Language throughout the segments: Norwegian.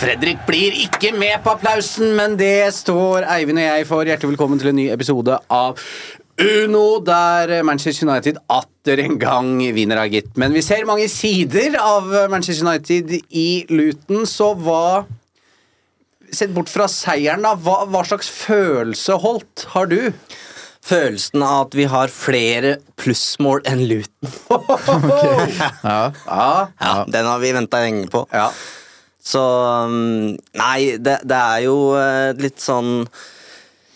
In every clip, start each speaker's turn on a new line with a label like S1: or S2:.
S1: Fredrik blir ikke med på applausen, men det står Eivind og jeg for. Hjertelig velkommen til en ny episode av Uno, der Manchester United atter en gang vinner, av gitt. Men vi ser mange sider av Manchester United i Luton, så hva Sett bort fra seieren, da. Hva, hva slags følelse holdt har du?
S2: Følelsen av at vi har flere plussmål enn Luton.
S1: Ja.
S2: Ja, den har vi venta lenge på.
S1: ja.
S2: Så um, Nei, det, det er jo eh, litt sånn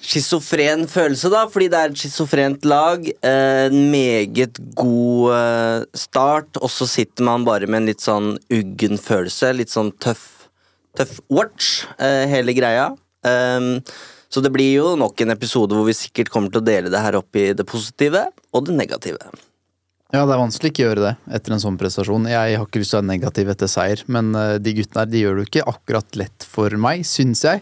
S2: schizofren følelse, da, fordi det er et schizofrent lag. eh, En meget god eh, start, og så sitter man bare med en litt sånn uggen følelse. Litt sånn tøff, tøff watch, hele greia. Um, så det blir jo nok en episode hvor vi sikkert kommer til å dele det her opp i det positive og det negative.
S3: Ja, det er vanskelig ikke å gjøre det etter en sånn prestasjon. Jeg har ikke lyst til å være negativ etter seier, men eh, de guttene her de gjør det jo ikke akkurat lett for meg, syns jeg.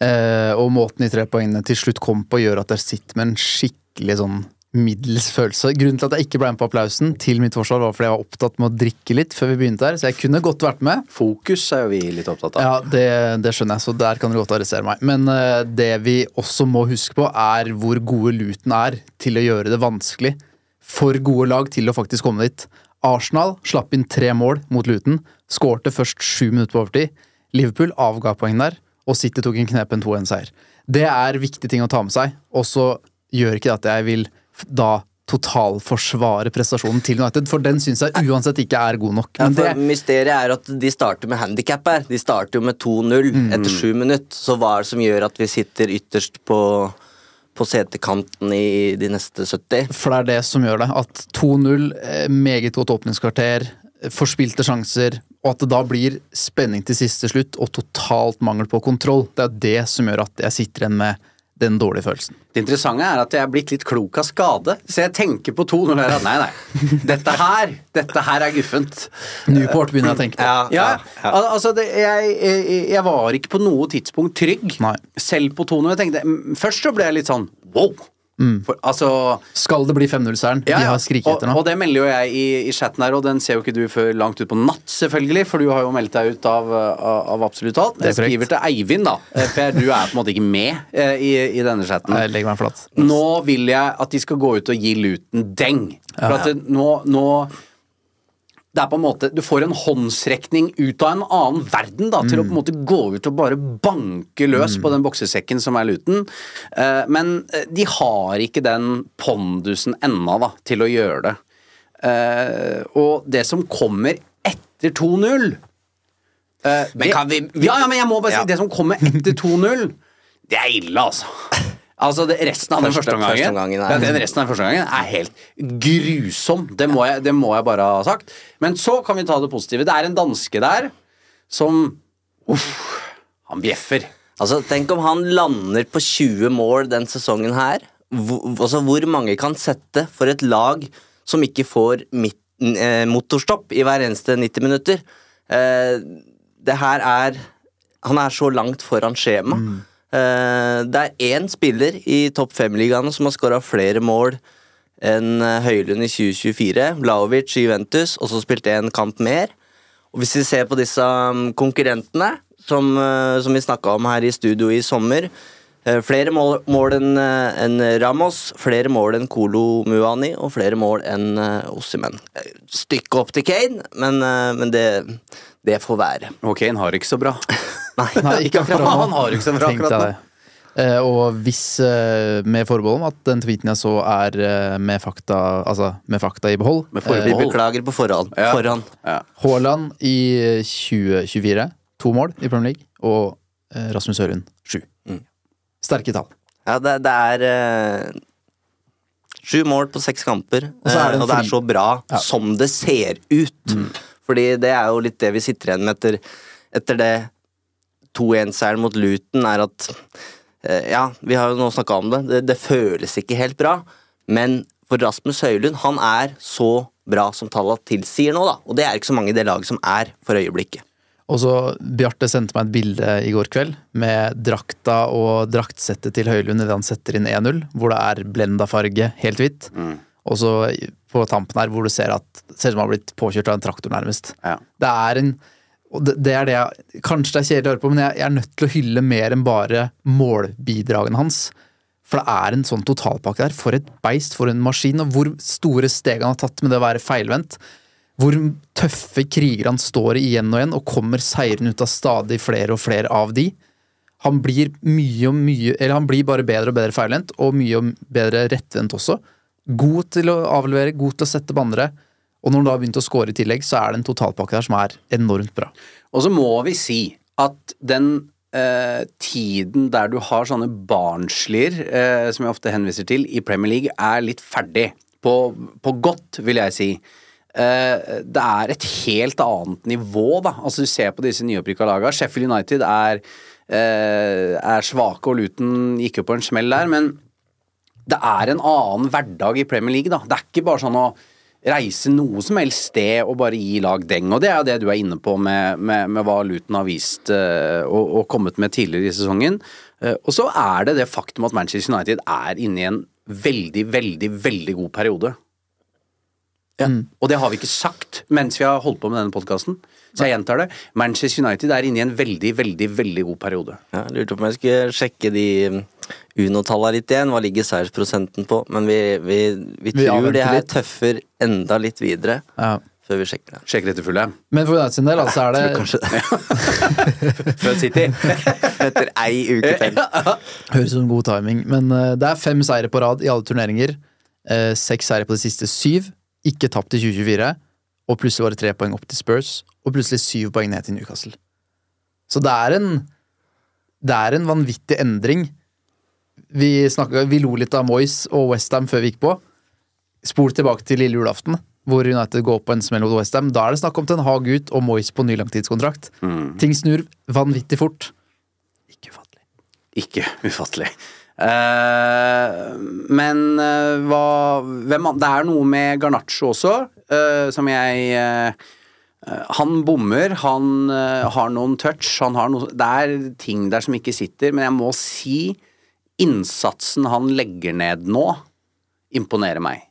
S3: Eh, og måten de tre poengene til slutt kom på, gjør at jeg sitter med en skikkelig sånn middels følelse. Grunnen til at jeg ikke ble med på applausen til mitt forsvar, var fordi jeg var opptatt med å drikke litt før vi begynte her, så jeg kunne godt vært med.
S1: Fokus er jo vi litt opptatt av.
S3: Ja, det, det skjønner jeg, så der kan dere godt arrestere meg. Men uh, det vi også må huske på, er hvor gode Luton er til å gjøre det vanskelig for gode lag til å faktisk komme dit. Arsenal slapp inn tre mål mot Luton, skårte først sju minutter på overtid. Liverpool avga poeng der, og City tok en knepen 2-1-seier. Det er viktige ting å ta med seg, og så gjør ikke det at jeg vil da totalforsvare prestasjonen til United, for den syns jeg uansett ikke er god nok.
S2: Ja, for
S3: det,
S2: Mysteriet er at de starter med handikap her. De starter jo med 2-0 etter sju minutter. Så hva er det som gjør at vi sitter ytterst på, på setekanten i de neste 70?
S3: For det er det som gjør det. At 2-0, eh, meget godt åpningskvarter, forspilte sjanser, og at det da blir spenning til siste slutt og totalt mangel på kontroll. Det er det som gjør at jeg sitter igjen med den dårlige følelsen.
S1: Det interessante er at jeg er blitt litt klok av skade, så jeg tenker på to når jeg er at nei, nei. Dette her, dette her er guffent.
S3: Newport begynner jeg å tenke på.
S1: Ja, al altså det, jeg, jeg, var ikke på noe tidspunkt trygg,
S3: Nei.
S1: selv på 2-0. Jeg tenkte, Først så ble jeg litt sånn wow. For, altså
S3: Skal det bli 5-0-seieren?
S1: ja,
S3: De
S1: ja.
S3: har skriket etter
S1: og,
S3: nå.
S1: og det melder jo jeg i, i chatten her, og den ser jo ikke du før langt ut på natt, selvfølgelig, for du har jo meldt deg ut av, av, av absolutt alt.
S3: Det
S1: Jeg skriver til Eivind, da, Per, for du er på en måte ikke med eh, i, i denne chatten.
S3: Jeg legger meg flatt.
S1: Nå vil jeg at de skal gå ut og gi Luton deng. For at det, nå, nå det er på en måte, Du får en håndsrekning ut av en annen verden da, til å på en måte gå ut og bare banke løs på den boksesekken som er Luton. Uh, men eh, de har ikke den pondusen ennå da, til å gjøre det. Uh, og det som kommer etter 2-0 uh,
S2: Men kan vi- vi-
S1: Ja, ja, men jeg må bare si
S2: Ja.
S1: det som kommer etter 2-0, det er ille, altså. Altså, det, Resten av den
S2: Første-
S1: omgangen,
S2: er-
S1: ja, den resten av den første omgangen er helt grusom. Det må, jeg, det må jeg bare ha sagt. Men så kan vi ta det positive. Det er en danske der som Uff, han bjeffer.
S2: Altså, Tenk om han lander på 20 mål den sesongen her. Hvor, altså, hvor mange kan sette for et lag som ikke får midten, eh, motorstopp i hver eneste 90 minutter? Eh, det her er Han er så langt foran skjema. Eh, det er én spiller i topp fem-ligaene som har skåra flere mål enn eh, Høylund i 2024. Vlaovic i Juventus, og så spilte en kamp mer. Og hvis vi ser på disse um, konkurrentene, som, eh, som vi snakka om her i studio i sommer eh, Flere mål, mål enn en Ramos, flere mål enn Kolo Muani og flere mål enn Ossimen. Stykke opp til Kane, men, eh, men det, det får være.
S1: Og Kane har ikke så bra.
S2: Nei.
S3: Nei, ikke akkurat nå.
S1: Han har ikke så bra akkurat
S3: nå. det. Eh, og hvis, uh, med forbehold om at den tweeten jeg så er uh, med fakta Altså med fakta i behold
S1: Med forbehold.
S2: beklager på forhånd.
S1: Ja.
S2: forhånd.
S1: Ja.
S3: Haaland i 2024, to mål i Premier League, og Rasmus Hørund sju.
S1: Mm.
S3: Sterke tall.
S2: Ja, det, det er sju mål på seks kamper,
S3: så er det
S2: og det er så bra
S3: Ja.
S2: som det ser ut. Fordi det er jo litt det vi sitter igjen med etter, etter det 2-1-seieren mot Luton, er at eh, Ja, vi har jo nå snakka om det. det, det føles ikke helt bra, men for Rasmus Høylund, han er så bra som tallene tilsier nå, da. Og det er ikke så mange i det laget som er for øyeblikket.
S3: Og så Bjarte sendte meg et bilde i går kveld med drakta og draktsettet til Høylund idet han setter inn 1-0, hvor det er blenda farge, helt hvitt. Og så på tampen her hvor du ser at ser ut som han har blitt påkjørt av en traktor, nærmest.
S1: Ja.
S3: Det er en og det, det er det jeg Kanskje det er kjedelig å høre på, men jeg, jeg er nødt til å hylle mer enn bare målbidragene hans. For det er en sånn totalpakke der. For et beist, for en maskin. Og hvor store steg han har tatt med det å være feilvendt. Hvor tøffe kriger han står i igjen og igjen, og kommer seirende ut av stadig flere og flere av de. Han blir mye og mye Eller han blir bare bedre og bedre feilvendt, og mye og bedre rettvendt også. God til å avlevere, god til å sette bannere. Og når han da har begynt å score i tillegg, så er det en totalpakke der som er enormt bra.
S1: Og så må vi si at den eh, tiden der du har sånne barnslier, eh, som jeg ofte henviser til, i Premier League, er litt ferdig. På, på godt, vil jeg si. Eh, det er et helt annet nivå, da. Altså Du ser på disse nyopprykka laga. Sheffield United er, eh, er svake, og Luton gikk jo på en smell der, men det er en annen hverdag i Premier League, da. Det er ikke bare sånn å reise noe som helst sted og bare gi lag deng. Og det er jo det du er inne på med, med, med hva Luton har vist uh, og, og kommet med tidligere i sesongen. Uh, og så er det det faktum at Manchester United er inne i en veldig, veldig, veldig god periode. Ja. Og det har vi ikke sagt mens vi har holdt på med denne podkasten. Så jeg gjentar det. Manchester United er inne i en veldig, veldig, veldig god periode.
S2: Ja, jeg lurte på om jeg skulle sjekke de um, Uno tallet litt igjen. Hva ligger seiersprosenten på? Men vi, vi, vi
S3: Vi
S2: tror det her
S3: litt.
S2: tøffer enda litt videre
S3: Ja.
S2: før vi sjekker det.
S1: Sjekker etter fulle.
S3: Men for United sin del, altså, er det.
S1: Før City.
S2: Etter ei uke til.
S3: Høres ut som god timing. Men eh, det er fem seire på rad i alle turneringer. Eh, seks seire på de siste syv. Ikke tapt i 2024. Og plutselig var det tre poeng opp til Spurs. Og plutselig syv poeng ned til Newcastle. Så det er en Det er en vanvittig endring. Vi, snakket, vi lo litt av Moyes og Westham før vi gikk på. Spol tilbake til lille julaften, hvor United går på en smell mot Westham. Da er det snakk om Ten Hag ut og Moyes på ny langtidskontrakt. Ting snur vanvittig fort. Ikke ufattelig.
S1: Ikke ufattelig. Uh, men uh, hva hvem, Det er noe med Garnaccio også, uh, som jeg Han bommer, han har noen touch, han har noe Det er ting der som ikke sitter, men jeg må si innsatsen han legger ned nå, imponerer meg.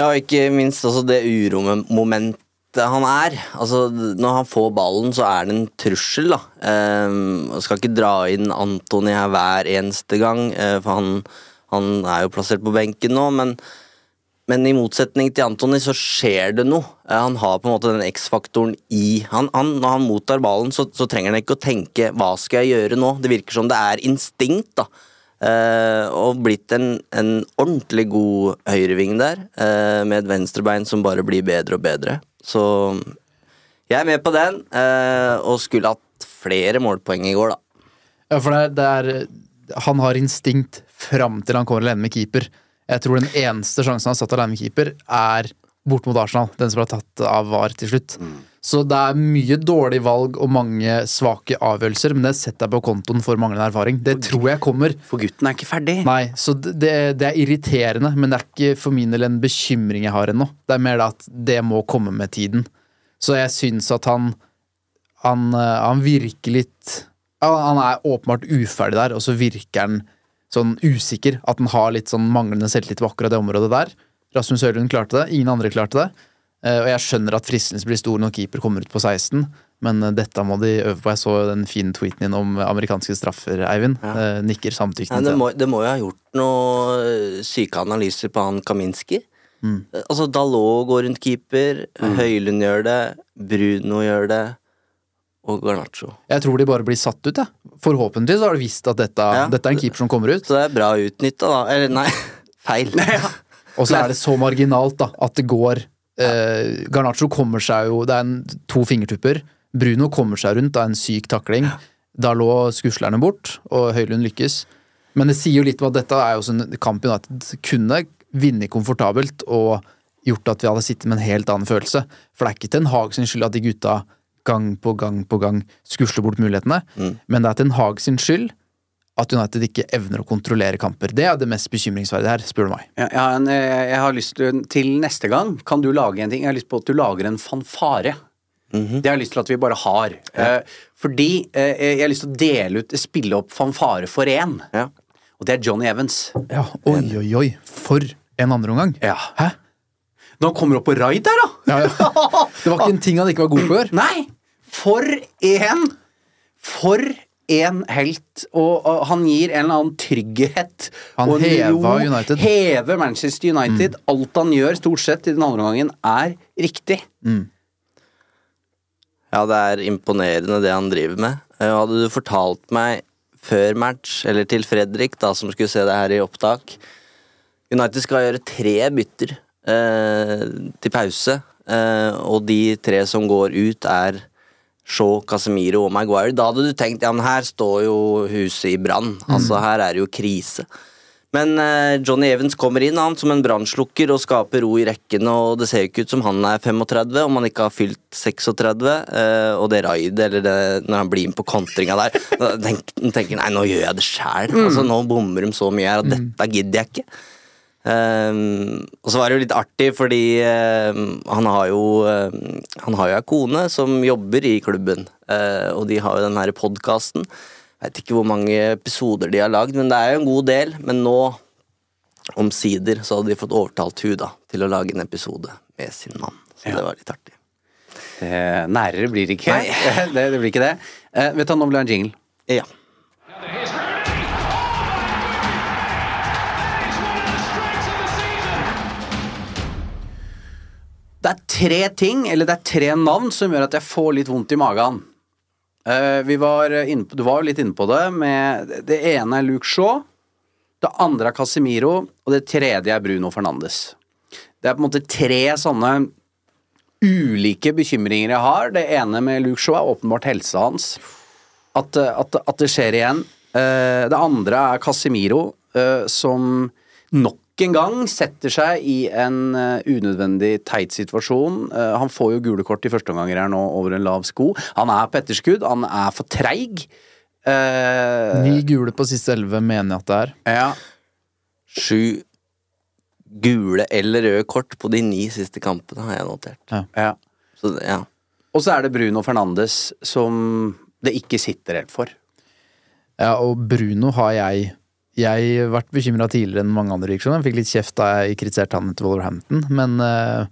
S2: Ja, ikke minst altså det uromomentet han er. Altså, Når han får ballen, så er det en trussel. da. Jeg skal ikke dra inn Antony her hver eneste gang, eh, for han, han er jo plassert på benken nå. men men i motsetning til Antony så skjer det noe. Eh, Han har på en måte den X-faktoren i han, han, Når han mottar ballen, så, så trenger han ikke å tenke 'hva skal jeg gjøre nå'? Det virker som det er instinkt. da. Eh, og blitt en, en ordentlig god høyreving der, eh, med et venstrebein som bare blir bedre og bedre. Så jeg er med på den, eh, og skulle hatt flere målpoeng i går, da.
S3: Ja, for det er, det er Han har instinkt fram til han kommer alene med keeper. Jeg tror den eneste sjansen han har satt alene med keeper, er bort mot Arsenal. Den som ble tatt av VAR til slutt. Så det er mye dårlig valg og mange svake avgjørelser, men det setter jeg på kontoen for manglende erfaring. Det tror jeg kommer.
S1: For gutten er ikke ferdig.
S3: Nei, så det, det er irriterende, men det er ikke for min del en bekymring jeg har ennå. Det er mer det at det må komme med tiden. Så jeg syns at han han, eh, han virker litt Han er åpenbart uferdig der, og så virker han sånn usikker. At han har litt sånn manglende selvtillit på akkurat det området der. Rasmus Høylund klarte det, ingen andre klarte det. Eh, Og jeg skjønner at fristelsen blir stor når keeper kommer ut på 16, men eh, dette må de øve på. Jeg så den fine tweeten din om amerikanske straffer, Eivind. Eh, Nikker
S2: samtykkende.
S3: samtykkende
S2: det,
S3: til
S2: må, det må jo ha gjort noe øh, syke analyser på han Kaminski.
S3: Mm.
S2: Altså, Dalot går rundt keeper, Høylund gjør det, Bruno gjør det, og Garnaccio.
S3: Jeg tror de bare blir satt ut, jeg. Ja. Forhåpentligvis har de visst at dette,
S2: Ja.
S3: dette er en keeper som kommer ut.
S2: Så det er bra utnytta, da. Eller nei, feil.
S3: Og så er det så marginalt da, at det går eh, Garnaccio kommer seg jo Det er en, to fingertupper. Bruno kommer seg rundt av en syk takling. Da lå skuslerne bort, og Høylund lykkes. Men det sier jo litt om at dette er jo sånn en kamp United kunne vunnet komfortabelt og gjort at vi hadde sittet med en helt annen følelse. For det er ikke Ten Hag sin skyld at de gutta gang på gang på gang skusler bort mulighetene, men det er Ten Hag sin skyld at United ikke evner å kontrollere kamper. Det er det mest bekymringsverdige her, spør du meg.
S1: Jeg, jeg, har eh, jeg har lyst til Til neste gang kan du lage en ting. Jeg har lyst på at du lager en fanfare. Det har jeg lyst til at vi bare har. Eh, fordi eh, jeg har lyst til å dele ut Spille opp fanfare for én.
S2: Ja.
S1: Og det er Johnny Evans.
S3: Ja, oi, oi, oi. For en andreomgang.
S1: Ja.
S3: Hæ?
S1: Når han kommer opp på raid der, da!
S3: Ja, ja. Det var ikke en ting han ikke var god på gjøre.
S1: Nei! For en For en helt. Og, og han gir en eller annen trygghet.
S3: Han
S1: og ro.
S3: United. Mm.
S1: Hever Manchester United. Alt han gjør, stort sett, i den andre omgangen, er riktig.
S2: Ja, det er imponerende det han driver med. Eh, Hadde du fortalt meg før match, eller til Fredrik, da, som skulle se det her i opptak United skal gjøre tre bytter eh, til pause, eh, og de tre som går ut, er Shaw, Casemiro og Maguire. Da hadde du tenkt ja, men her står jo huset i brann. Altså, her er det jo krise. Men eh, Johnny Evans kommer inn han som en brannslukker og skaper ro i rekkene, og det ser jo ikke ut som han er 35 om han ikke har fylt 36. eh, og det raidet, eller det, når han blir med på kontringa der, da tenk- han tenker nei, nå gjør jeg det sjæl. Altså, nå bommer de så mye her, og dette gidder jeg ikke. Ehm, og så var det jo litt artig, fordi um, han har jo um, Han har jo ei kone som jobber i klubben, uh, og de har jo den her podkasten. Veit ikke hvor mange episoder de har lagd, men det er jo en god del. Men nå, omsider, så hadde de fått overtalt hun da til å lage en episode med sin mann. Så det var litt artig.
S1: Det, nærere blir det ikke. Det, det blir ikke det. Uh, vet du, nå blir det en jingle.
S2: Ja.
S1: Tre ting, eller det er tre navn, som gjør at jeg får litt vondt i magen. Eh, vi var inne på, du var jo litt inne på det. Med, det ene er Luke Shaw, det andre er Casemiro, og det tredje er Bruno Fernandes. Det er på en måte tre sånne ulike bekymringer jeg har. Det ene med Luke Shaw er åpenbart helsa hans. At, eh, at, at det skjer igjen. Eh, Det andre er Casemiro, eh, som nok en gang setter seg i en eh, unødvendig teit situasjon. Eh, Han får jo gule kort i første omganger her nå over en lav sko. Han er på etterskudd, han er for treig. Eh,
S3: Ni gule på siste elleve mener jeg at det er.
S1: ja.
S2: Sju gule eller røde kort på de ni siste kampene, har jeg notert.
S1: ja.
S2: Så ja.
S1: Og så er det Bruno Fernandes som det ikke sitter helt for.
S3: Ja, og Bruno har jeg Jeg vært bekymra tidligere enn mange andre virksomheter. Fikk litt kjeft da jeg kritiserte han til Wolverhampton, men uh,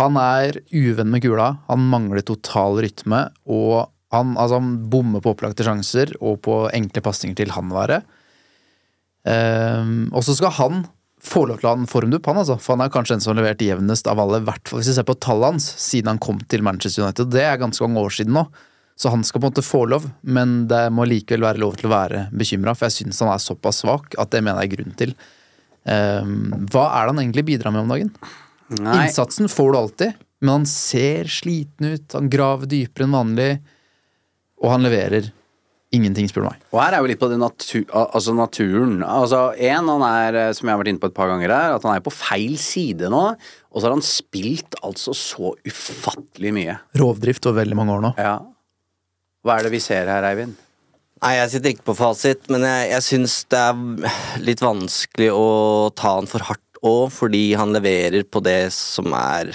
S3: han er uvenn med kula. Han mangler total rytme, og han, altså, han bommer på opplagte sjanser og på enkle pasninger til han være. Uh, og så skal han få lov til å ha en formdupp, han altså. For han er kanskje den som har levert jevnest av alle, i hvert fall hvis vi ser på tallet hans, siden han kom til Manchester United. Det er ganske mange år siden nå. Så han skal på en måte få lov, men det må likevel være lov til å være bekymra, for jeg syns han er såpass svak at det mener jeg er grunn til. Um, hva er det han egentlig bidrar med om dagen?
S1: Nei.
S3: Innsatsen får du alltid, men han ser sliten ut, han graver dypere enn vanlig, og han leverer ingenting, spør du meg.
S1: Og her er jo litt på det natu altså naturen. Altså, en, han er, eh, som jeg har vært inne på et par ganger her, at han er på feil side nå. Og så har han spilt altså så ufattelig mye.
S3: Rovdrift over veldig mange år nå.
S1: Ja. Hva er det vi ser her, Eivind?
S2: Nei, jeg sitter ikke på fasit, men jeg, jeg syns det er litt vanskelig å ta han for hardt òg, fordi han leverer på det som er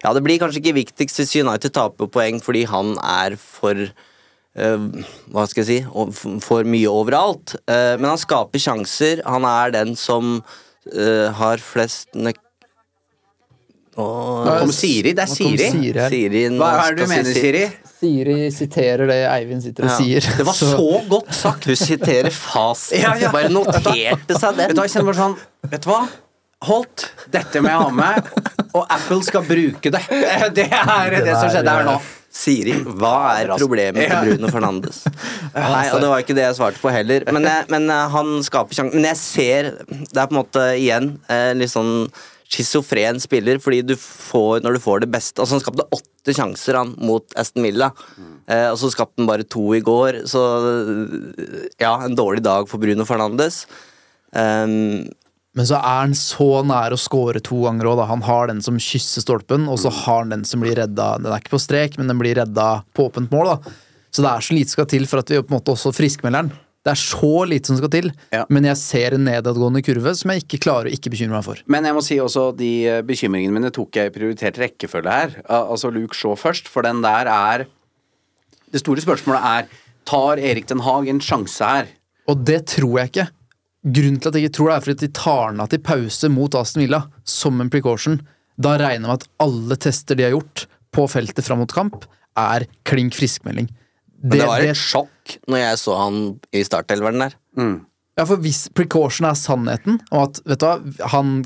S2: Ja, det blir kanskje ikke viktigst hvis United taper poeng fordi han er for uh, hva skal jeg si for mye overalt. Uh, men han skaper sjanser. Han er den som uh, har flest
S1: Nå kom Siri. Det er Siri.
S3: Siri.
S2: Siri
S1: Hva er det du mener, Siri?
S3: Siri siterer det Eivind sitter og
S2: Ja.
S3: sier.
S1: Det var så godt sagt.
S2: Hun siterer fasit.
S1: Ja, ja.
S2: Bare noterte seg
S1: Vet du jeg kjenner bare sånn Vet du hva? Holdt, dette må jeg ha med, og Apple skal bruke det. Det er det, som skjedde her nå.
S2: Siri, hva er problemet til Bruno Fernandes? Nei, og det var ikke det jeg svarte på heller. Men, jeg, men eh, han skaper sjansen. Men jeg ser Det er på en måte igjen eh, litt sånn schizofren spiller, fordi du får, når du får det beste Altså Han skapte åtte sjanser han mot Aston Villa, eh, og så skapte han bare to i går. Så ja, en dårlig dag for Bruno Fernandes. Um,
S3: Men så er han så nær å score to ganger òg. Han har den som kysser stolpen, og så har han den som blir redda Den er ikke på strek, men den blir redda på åpent mål, da. Så det er så lite skal til for at vi på en måte også friskmelder den. Det er så lite som skal til,
S1: Ja.
S3: men jeg ser en nedadgående kurve som jeg ikke klarer å ikke bekymre meg for.
S1: Men jeg må si også de eh, bekymringene mine tok jeg i prioritert rekkefølge her. Altså Luke Shaw først, for den der er Det store spørsmålet er Tar Erik Den Haag en sjanse her?
S3: Og det tror jeg ikke. Grunnen til at jeg ikke tror det, er fordi de tar den av til pause mot Aston Villa som en precaution. Da regner jeg med at alle tester de har gjort på feltet fram mot kamp, er klink friskmelding.
S2: Men det var et sjokk når jeg så han i startelveren der.
S3: Ja, for hvis precaution er sannheten, og at vet du hva, han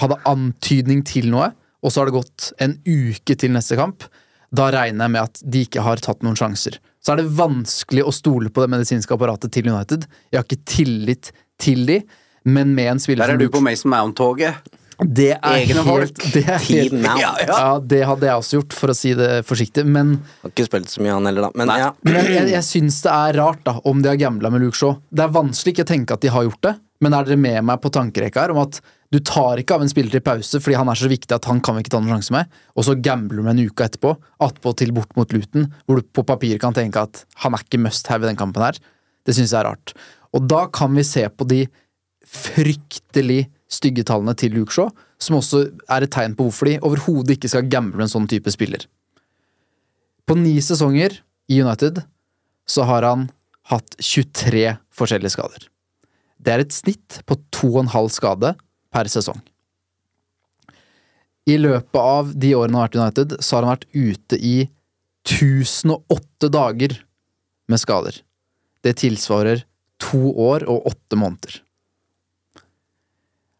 S3: hadde antydning til noe, og så har det gått en uke til neste kamp, da regner jeg med at de ikke har tatt noen sjanser. Så er det vanskelig å stole på det medisinske apparatet til United. Jeg har ikke tillit til de, men med en spiller
S1: Der er du på Mason Mount-toget.
S3: Det er
S1: Egne
S3: helt,
S1: folk.
S3: det er helt
S1: Ja, ja.
S3: Ja, det hadde jeg også gjort, for å si det forsiktig. Men,
S2: Har ikke spilt så mye, han heller, da. Men ja.
S3: men jeg, jeg, jeg syns det er rart da, om de har gambla med Luke Shaw. Det er vanskelig ikke å tenke at de har gjort det, men er dere med meg på tankerekka her om at du tar ikke av en spiller til pause fordi han er så viktig at han kan vi ikke ta noen sjanse med, og så gambler du med en uke etterpå, attpåtil bort mot Luton, hvor du på papir kan tenke at han er ikke must have i den kampen her. Det syns jeg er rart. Og da kan vi se på de fryktelig stygge tallene til Luke Shaw, som også er et tegn på hvorfor de overhodet ikke skal gamble med en sånn type spiller. På ni sesonger i United så har han hatt 23 forskjellige skader. Det er et snitt på 2,5 skade per sesong. I løpet av de årene han har vært i United, så har han vært ute i 1008 dager med skader. Det tilsvarer to år og åtte måneder.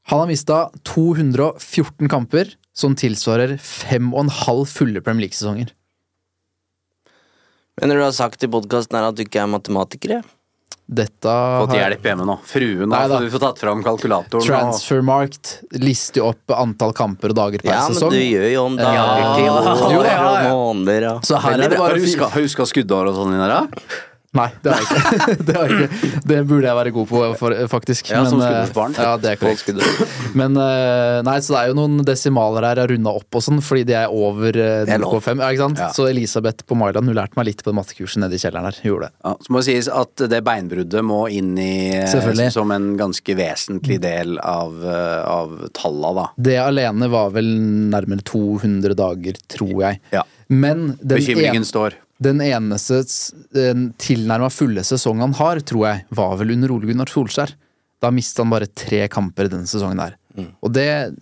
S3: Han har mista 214 kamper, som tilsvarer fem og en halv fulle Premier League-sesonger.
S2: Men du har sagt i podkasten at du ikke er matematiker? ja?
S3: Dette
S1: Fått hjelp hjemme nå. Fruen har du får tatt fram kalkulatoren.
S3: Transfermarkt lister jo opp antall kamper og dager per
S2: Ja, men du gjør jo om dager
S3: Ja.
S2: til år
S3: ja,
S2: og
S3: ja.
S2: måneder og
S3: Så her er det bare fire
S1: huska skuddår og sånn inni der, da?
S3: Nei, det har jeg ikke. det, har jeg ikke. det burde jeg være god på, for, faktisk.
S1: Ja, som
S3: eh,
S1: skuddårsbarn.
S3: Ja, det er korrekt. Men eh, nei, så det er jo noen desimaler her jeg har runda opp og sånn, fordi de er over eh,
S2: er lov.
S3: 0,5. Ja, ikke sant?
S1: Ja.
S3: Så Elisabeth på Mailand hun lærte meg litt på mattekurset nede i kjelleren her. Hun gjorde det.
S1: Ja, så må det sies at det beinbruddet må inn i eh, som en ganske vesentlig del av, eh, av talla, da.
S3: Det alene var vel nærmere 200 dager, tror jeg.
S1: Ja.
S3: Men den
S1: Bekymringen
S3: en-
S1: står.
S3: Den eneste den tilnærma fulle sesongen han har, tror jeg, var vel under Ole Gunnar Solskjær. Da mista han bare tre kamper i denne sesongen der. Og det
S2: Han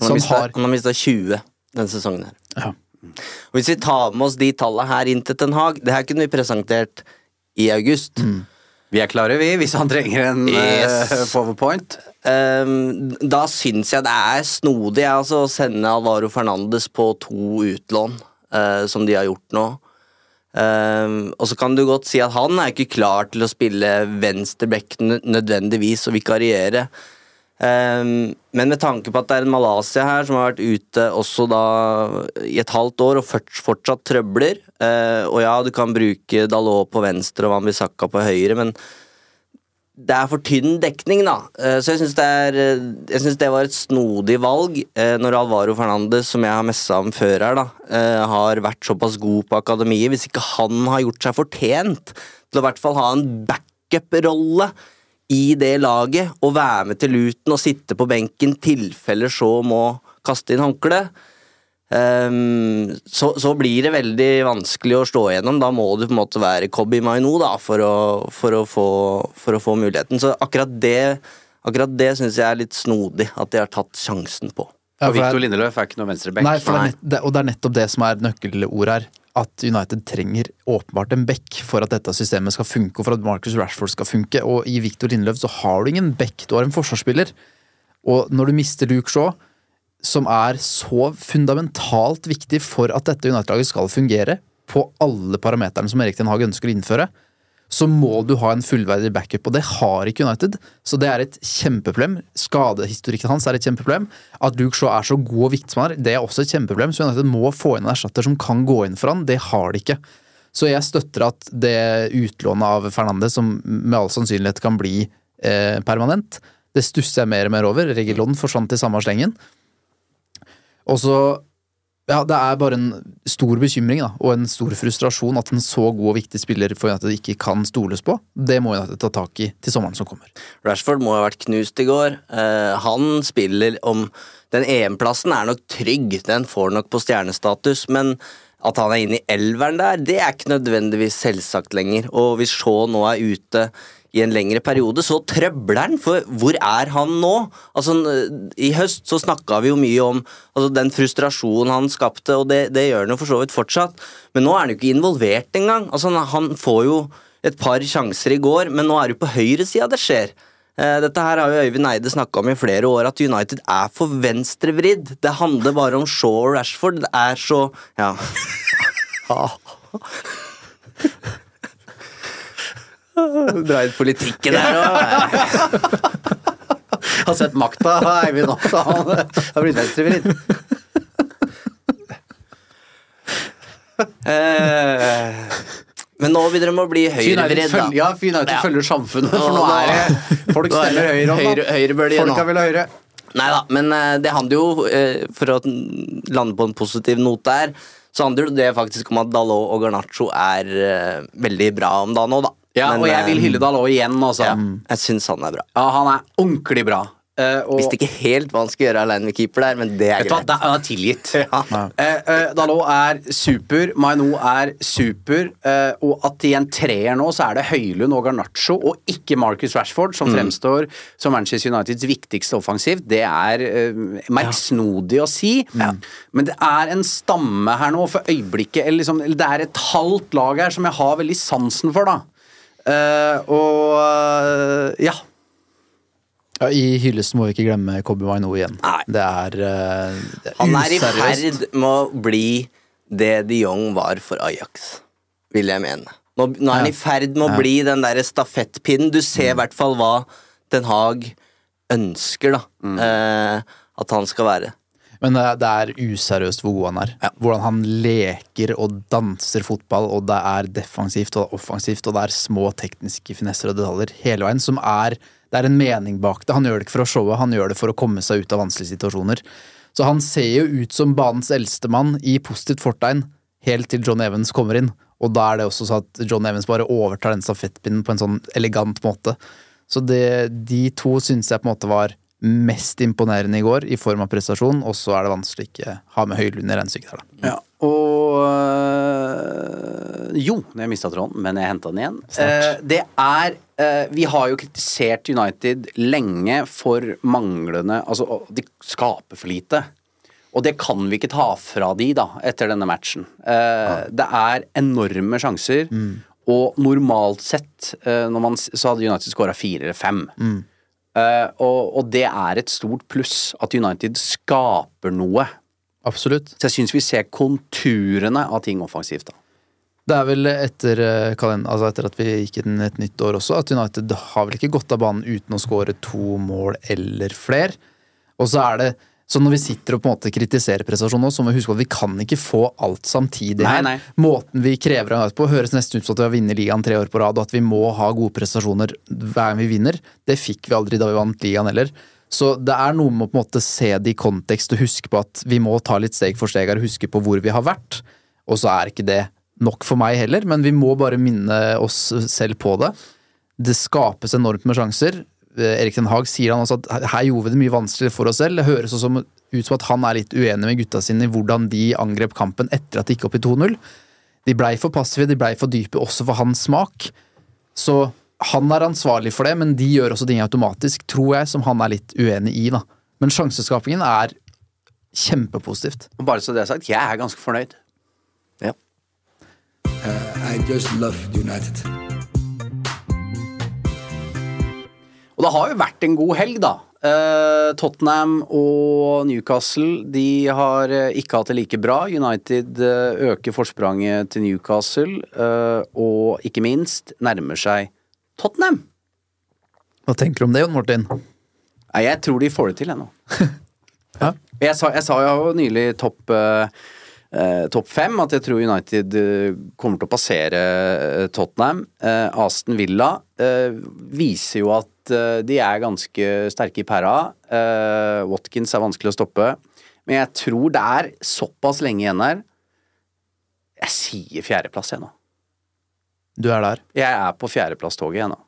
S2: har
S3: han
S2: mistet-
S3: har
S2: mista 20 denne sesongen her.
S3: ja.
S2: Og Hvis vi tar med oss de tallene her inn til Ten Hag Det her kunne vi presentert i august.
S1: Vi er klare, vi, hvis han trenger en
S2: Yes.
S1: uh, powerpoint.
S2: Um, da syns jeg det er snodig altså, å sende Alvaro Fernandes på to utlån, uh, som de har gjort nå. Ehm, og så kan du godt si at han er ikke klar til å spille venstreback nødvendigvis og vikariere. Um, men med tanke på at det er en Malaysia her som har vært ute også da i et halvt år og fortsatt trøbler uh, Og ja, du kan bruke Dalot på venstre og Wambisaka på høyre, men det er for tynn dekning, da. Eh, Så jeg syns det, eh, det var et snodig valg eh, når Alvaro Fernandes, som jeg har messa om før her, da, har vært såpass god på akademiet. Hvis ikke han har gjort seg fortjent til å i hvert fall ha en backup-rolle i det laget, og være med til Luton og sitte på benken tilfeller så må kaste inn håndkleet, Ehm, så, så blir det veldig vanskelig å stå igjennom. Da må du på en måte være Kobi Maino da, for, å, for, å få, for å få muligheten. Så akkurat det, akkurat det syns jeg er litt snodig at de har tatt sjansen på.
S3: Ja,
S1: Og
S3: Viktor
S1: Victor Lindeløf er ikke noe venstreback.
S3: Nei, for det nett, det, og det er nettopp det som er nøkkelordet her. At United trenger åpenbart en back for at dette systemet skal funke, og for at Marcus Rashford skal funke. Og i Victor Lindeløf så har du ingen back, du har en forsvarsspiller. Og når du mister Luke Shaw, som er så fundamentalt viktig for at dette United-laget skal fungere, på alle parameterne som Erik Den Haag ønsker å innføre, så må du ha en fullverdig backup, og det har ikke United. Så det er et kjempeproblem. Skadehistorikken hans er et kjempeproblem. At Luke Shaw er så god og viktig som han er, det er også et kjempeproblem. Så United må få inn en erstatter som kan gå inn for han. Det har de ikke. Så jeg støtter at det utlånet av Fernandez, som med all sannsynlighet kan bli eh, permanent, det stusser jeg mer og mer over. Regelånden forsvant i samme slengen. Og så ja, det er bare en stor bekymring da, og en stor frustrasjon at en så god og viktig spiller for United ikke kan stoles på. Det må United ta tak i til sommeren som kommer.
S2: Rashford må ha vært knust i går. Eh, han spiller om Den EM-plassen er nok trygg, den får nok på stjernestatus, men at han er inne i elveren der, det er ikke nødvendigvis selvsagt lenger. Og hvis Shaw nå er ute i en lengre periode, så trøbler han, for hvor er han nå? Altså, I høst så snakka vi jo mye om altså, den frustrasjonen han skapte, og det, det gjør han jo for så vidt fortsatt, men nå er han jo ikke involvert engang. Altså, han får jo et par sjanser i går, men nå er det jo på høyresida det skjer. Eh, Dette her har jo Øyvind Eide snakka om i flere år, at United er for venstrevridd. Det handler bare om Shaw og Rashford. Det er så Ja. Dra inn politikken her og
S1: Har sett makta, Eivind også. Han har blitt venstrevridd.
S2: Eh, Men nå begynner de å bli høyrevridd,
S1: ja, United
S2: Ja.
S1: følger samfunnet, for nå er det Folk
S2: Nå er
S1: stemmer høyre om, da.
S2: høyre- nå.
S1: Folka vil ha høyre.
S2: Nei da, men eh, det handler jo, eh, for å lande på en positiv note der, så handler det faktisk om at Dalot og Garnaccio er veldig bra om dagen òg, da.
S1: Ja,
S2: Men,
S1: og jeg vil
S2: eh,
S1: hylle Dalot igjen, altså.
S2: Ja,
S1: Ja.
S2: jeg syns han er bra.
S1: han er ordentlig bra. Uh, og,
S2: Visste ikke helt hva han skulle gjøre alene med keeper der, men det er greit.
S1: det er tilgitt.
S2: Ja.
S1: uh, uh, Dalot er super, Maino er super, uh, og at i en treer nå så er det Høylund og Garnaccio, og ikke Marcus Rashford, som fremstår som Manchester Uniteds viktigste offensiv. Det er merksnodig å si, men det er en stamme her nå for øyeblikket, eller liksom, eller det er et halvt lag her som jeg har veldig sansen for, da. Eh, og eh, ja.
S3: Ja, I hyllesten må vi ikke glemme Kobe Maino igjen.
S2: Nei.
S3: Det er, uh, det
S2: Han er i ferd med å bli det de Jong var for Ajax, vil jeg mene. Nå, nå er han i ferd med å bli den derre stafettpinnen. Du ser i hvert fall hva Den Haag ønsker, da. Eh, at han skal være.
S3: Men det er, det er useriøst hvor god han er. Hvordan han leker og danser fotball, og det er defensivt og offensivt, og det er små tekniske finesser og detaljer hele veien, som er Det er en mening bak det. Han gjør det ikke for å showe, han gjør det for å komme seg ut av vanskelige situasjoner. Så han ser jo ut som banens eldste mann i positivt fortegn, helt til John Evans kommer inn. Og da er det også sånn at John Evans bare overtar den stafettpinnen på en sånn elegant måte. Så det, de to syns jeg på en måte var mest imponerende i går, i form av prestasjon, og så er det vanskelig ikke ha med Høylund i regnestykket her, da.
S1: Ja, og øh, Jo, jeg mista tråden, men jeg henta den igjen. Eh, det er eh, Vi har jo kritisert United lenge for manglende Altså, de skaper for lite. Og det kan vi ikke ta fra de, da, etter denne matchen. Eh, Det er enorme sjanser, og normalt sett, eh, man, så hadde United skåra fire eller fem. Eh, og, og det er et stort pluss at United skaper noe.
S3: Absolutt.
S1: Så jeg syns vi ser konturene av ting offensivt, da.
S3: Det er vel etter, eh, altså etter at vi gikk inn et nytt år også, at United har vel ikke gått av banen uten å skåre to mål eller flere. Og så er det så når vi sitter og på en måte kritiserer prestasjonen så må vi huske at vi kan ikke få alt samtidig
S1: Nei, nei.
S3: Måten vi krever av United på, høres nesten ut som at vi har vunnet ligaen tre år på rad, og at vi må ha gode prestasjoner hver gang vi vinner. Det fikk vi aldri da vi vant ligaen heller. Så det er noe med å på en måte se det i kontekst og huske på at vi må ta litt steg for steg her og huske på hvor vi har vært. Og så er ikke det nok for meg heller, men vi må bare minne oss selv på det. Det skapes enormt med sjanser. Eh, Erik Den Haag sier han også at her- gjorde vi det mye vanskeligere for oss selv. Det høres også ut som at han er litt uenig med gutta sine i hvordan de angrep kampen etter at de gikk opp i 2-0. De blei for passive, de blei for dype, også for hans smak. Så han er ansvarlig for det, men de gjør også ting automatisk, tror jeg, som han er litt uenig i, da. Men sjanseskapingen er kjempepositivt.
S1: Og bare så det er sagt, jeg er ganske fornøyd.
S2: Ja.
S4: I just love United.
S1: Og det har jo vært en god helg, da. Eh, Tottenham og Newcastle de har eh, ikke hatt det like bra. United eh, øker forspranget til Newcastle, og ikke minst nærmer seg Tottenham.
S3: Hva tenker du om det, Jon Martin?
S1: Nei, jeg tror de får det til ennå.
S3: Ja.
S1: Jeg sa, jeg sa jo nylig topp eh, topp fem at jeg tror United kommer til å passere Tottenham. Eh, Aston Villa eh, viser jo at eh, de er ganske sterke i pæra. Eh, Watkins er vanskelig å stoppe. Men jeg tror det er såpass lenge igjen her. Jeg sier fjerdeplass, jeg nå.
S3: Du er der.
S1: Jeg er på fjerdeplasstoget, jeg nå.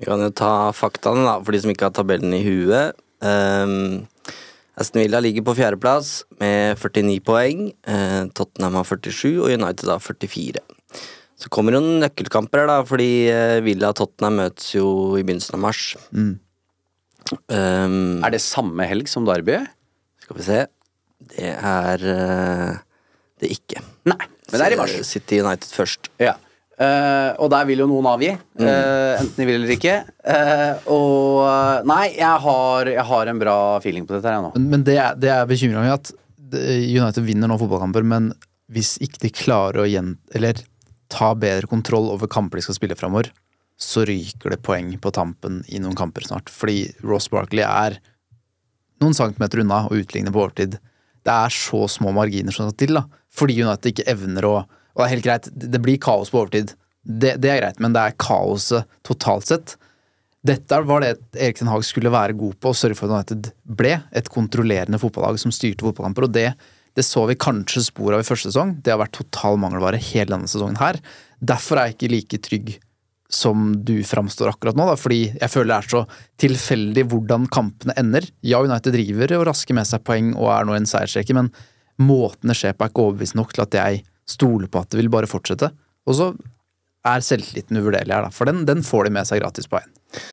S2: Vi kan jo ta faktaene, da, for de som ikke har tabellen i huet. Um, Aston Villa ligger på fjerdeplass med 49 poeng. Uh, Tottenham har 47, og United har 44. Så kommer det noen nøkkelkamper her, da, fordi eh, Villa og Tottenham møtes jo i begynnelsen av mars. Um,
S1: Er det samme helg som Derby?
S2: skal vi se Det er eh, det ikke.
S1: Nei, men det er i mars.
S2: City United først.
S1: Ja. Uh, og der vil jo noen avgi, eh, enten de vil eller ikke. Uh, og eh, Nei, jeg har, jeg har en bra feeling på dette her nå.
S3: Men, men det, er- det er bekymra mi at United vinner nå fotballkamper, men hvis ikke de klarer å gjen... Eller ta bedre kontroll over kamper de skal spille framover, så ryker det poeng på tampen i noen kamper snart. Fordi Ross Barkley er noen centimeter unna å utligne på overtid. Det er så små marginer som skal til, da. Fordi United ikke evner å Og det er helt greit, det blir kaos på overtid. Det, det er greit, men det er kaoset totalt sett. Dette var det Erik Haag skulle være god på, å sørge for at United ble et kontrollerende fotballag som styrte fotballkamper. Og det, det så vi kanskje spor av i første sesong. Det har vært total mangelvare hele denne sesongen her. Derfor er jeg ikke like trygg som du framstår akkurat nå, da, fordi jeg føler det er så tilfeldig hvordan kampene ender. Ja, United driver og rasker med seg poeng og er nå en seiersrekke, men måten det skjer på er ikke overbevist nok til at jeg stoler på at det vil bare fortsette. Og så er selvtilliten uvurderlig her, da, for den, den får de med seg gratis på veien.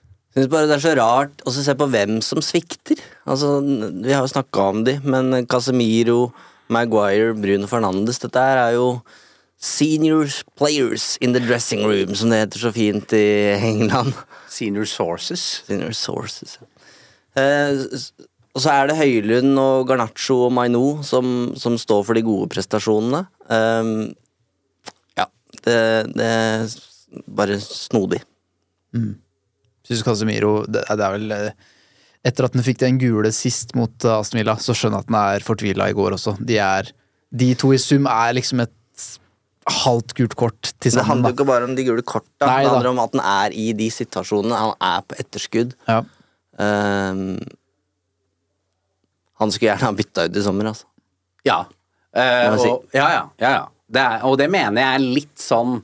S2: Synes bare det er så rart å se på hvem som svikter. Altså, Vi har jo snakka om de, men Casemiro, Maguire, Bruno Fernandes Dette er jo senior players in the dressing room, som det heter så fint i England.
S1: Senior Sources.
S2: Senior sources. Eh, og så er det Høylund og Garnaccio og Maino som, som står for de gode prestasjonene. Um, ja, det, det er bare snodig.
S3: Syns Casemiro det, det er vel eh, Etter at han fikk den gule sist mot eh, Aston Villa, så skjønner jeg at han er fortvila i går også. De er De to i sum er liksom et halvt gult kort til
S2: Det handler jo ikke bare om de gule korta,
S3: Nei
S2: det
S3: da.
S2: handler om at han er i de situasjonene. Han er på etterskudd.
S3: Ja.
S2: Um, han skulle gjerne ha bytta ut i sommer, altså.
S1: Ja.
S2: Uh, si.
S1: og, ja, ja. ja, ja. Det er, og det mener jeg er litt sånn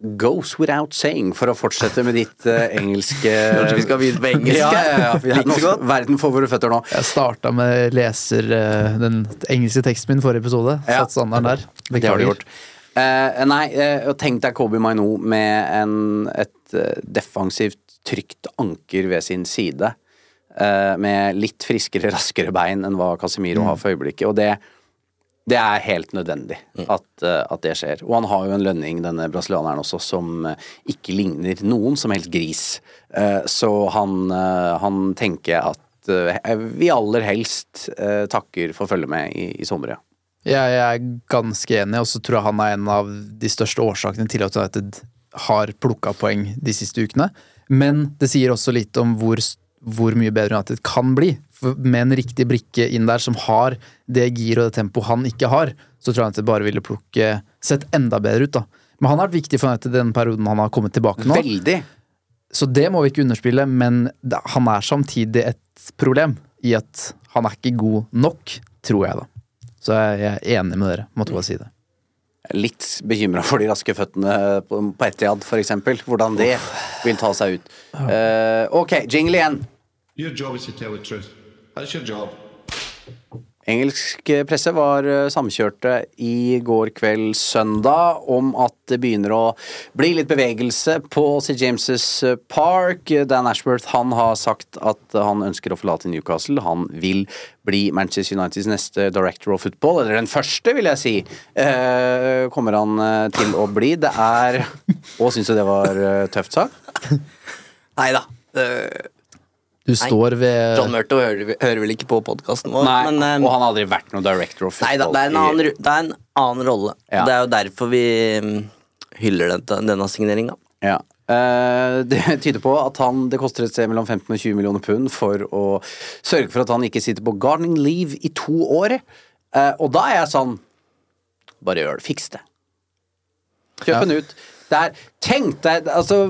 S1: Goes without saying, for å fortsette med ditt uh, engelske
S2: Kanskje vi skal begynne på engelsk?
S1: Ja, ja, ja. Vi er
S2: godt.
S1: Verden får våre føtter nå.
S3: Jeg starta med leser uh, den engelske teksten min forrige episode.
S1: Ja.
S3: Satt standarden der.
S1: Det har du gjort. Uh, nei, uh, tenk deg Kobe Maino med en, et defensivt, trygt anker ved sin side. eh, med litt friskere, raskere bein enn hva Casemiro har for øyeblikket. Og det, det er helt nødvendig at, eh, at det skjer. Og han har jo en lønning, denne brasilianeren også, som eh, ikke ligner noen som helst gris. Eh, så han, han tenker at vi aller helst takker for følget med i, i sommer, ja.
S3: Jeg er ganske enig, og så tror jeg han er en av de største årsakene til at United har plukka poeng de siste ukene. Men det sier også litt om hvor, hvor mye bedre United kan bli. Med en riktig brikke inn der som har det gir og det tempoet han ikke har, så tror jeg det bare ville plukke sett enda bedre ut, da. Men han har vært viktig for United i den perioden han har kommet tilbake nå.
S1: Veldig.
S3: Så det må vi ikke underspille, men han er samtidig et problem i at han er ikke god nok, tror jeg, da. Så jeg er enig med dere, måtte bare si det.
S1: Litt bekymra for de raske føttene på, Etiad, eksempel. Hvordan det vil ta seg ut. Uh, ok, jingle igjen.
S5: Your job is to tell the truth. That's your job.
S1: Engelsk presse var eh, samkjørte i går kveld søndag om at det begynner å bli litt bevegelse på St. James' Park. Dan Ashworth han har sagt at han ønsker å forlate Newcastle. Han vil bli Manchester Uniteds neste director of football, eller den første, vil jeg si. Eh, kommer han eh, til å bli. Det er Å, syns du det var tøft sagt?
S2: Nei da. Uh,
S3: nei, står ved
S2: John Murto hører, hører vel ikke på podkasten vår,
S1: Nei,
S2: men um,
S1: og han har aldri vært noen director of
S2: Nei det er en annen, det er en annen rolle.
S1: Ja.
S2: Det er jo derfor vi mm, hyller dette, denne signeringa.
S1: Ja. Uh, det tyder på at han, det koster et sted mellom 15 og 20 millioner pund for å sørge for at han ikke sitter på gardening leave i to år. Uh, og da er jeg sånn Bare gjør det. Fiks det. Kjøp den ut. Det er, tenk deg altså,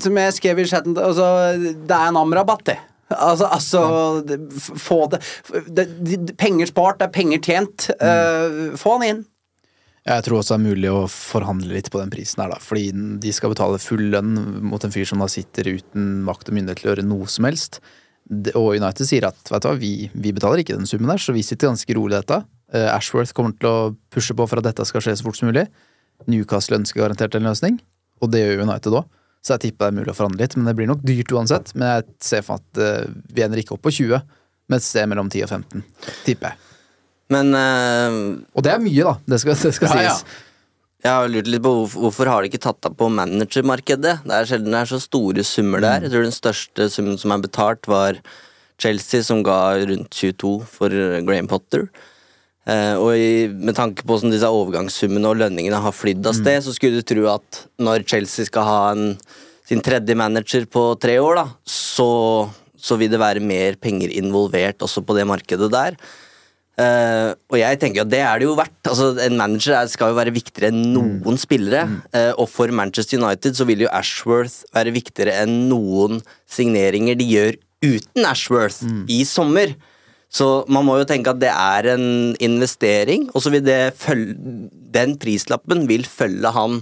S1: Som jeg skrev i chatten, altså, det er en Am-rabatt, det. Altså, altså ja. Få det, det, det Penger spart, det er penger tjent. Eh, få han inn.
S3: Jeg tror også det er mulig å forhandle litt på den prisen her, da. Fordi de skal betale full lønn mot en fyr som da sitter uten makt og myndighet til å gjøre noe som helst. Og United sier at vet du hva, vi, vi betaler ikke den summen der, så vi sitter ganske rolig i dette. Eh, Ashworth kommer til å pushe på for at dette skal skje så fort som mulig. Newcastle ønsker garantert en løsning, og det gjør United òg. Så jeg tipper det er mulig å forhandle litt, men det blir nok dyrt uansett. Men jeg ser for meg at eh, vi ender ikke opp på 20, men et sted mellom 10 og 15, tipper jeg.
S2: Men eh,
S3: Og det er mye, da. Det skal, det skal
S1: Ja, ja.
S2: jeg har lurt litt på hvorfor, hvorfor har de ikke tatt av på managermarkedet? Det er sjelden det er så store summer der. Jeg tror den største summen som er betalt, var Chelsea, som ga rundt 22 for Graham Potter. Eh, og i, med tanke på hvordan disse overgangssummene og lønningene har flydd av sted, så skulle du tro at når Chelsea skal ha en, sin tredje manager på tre år, da, så, så vil det være mer penger involvert også på det markedet der. Uh, og jeg tenker at det er det jo verdt. Altså, en manager er, skal jo være viktigere enn noen spillere. Uh, og for Manchester United så vil jo Ashworth være viktigere enn noen signeringer de gjør uten Ashworth i sommer. Så man må jo tenke at det er en investering, og så vil det følge Den prislappen vil følge han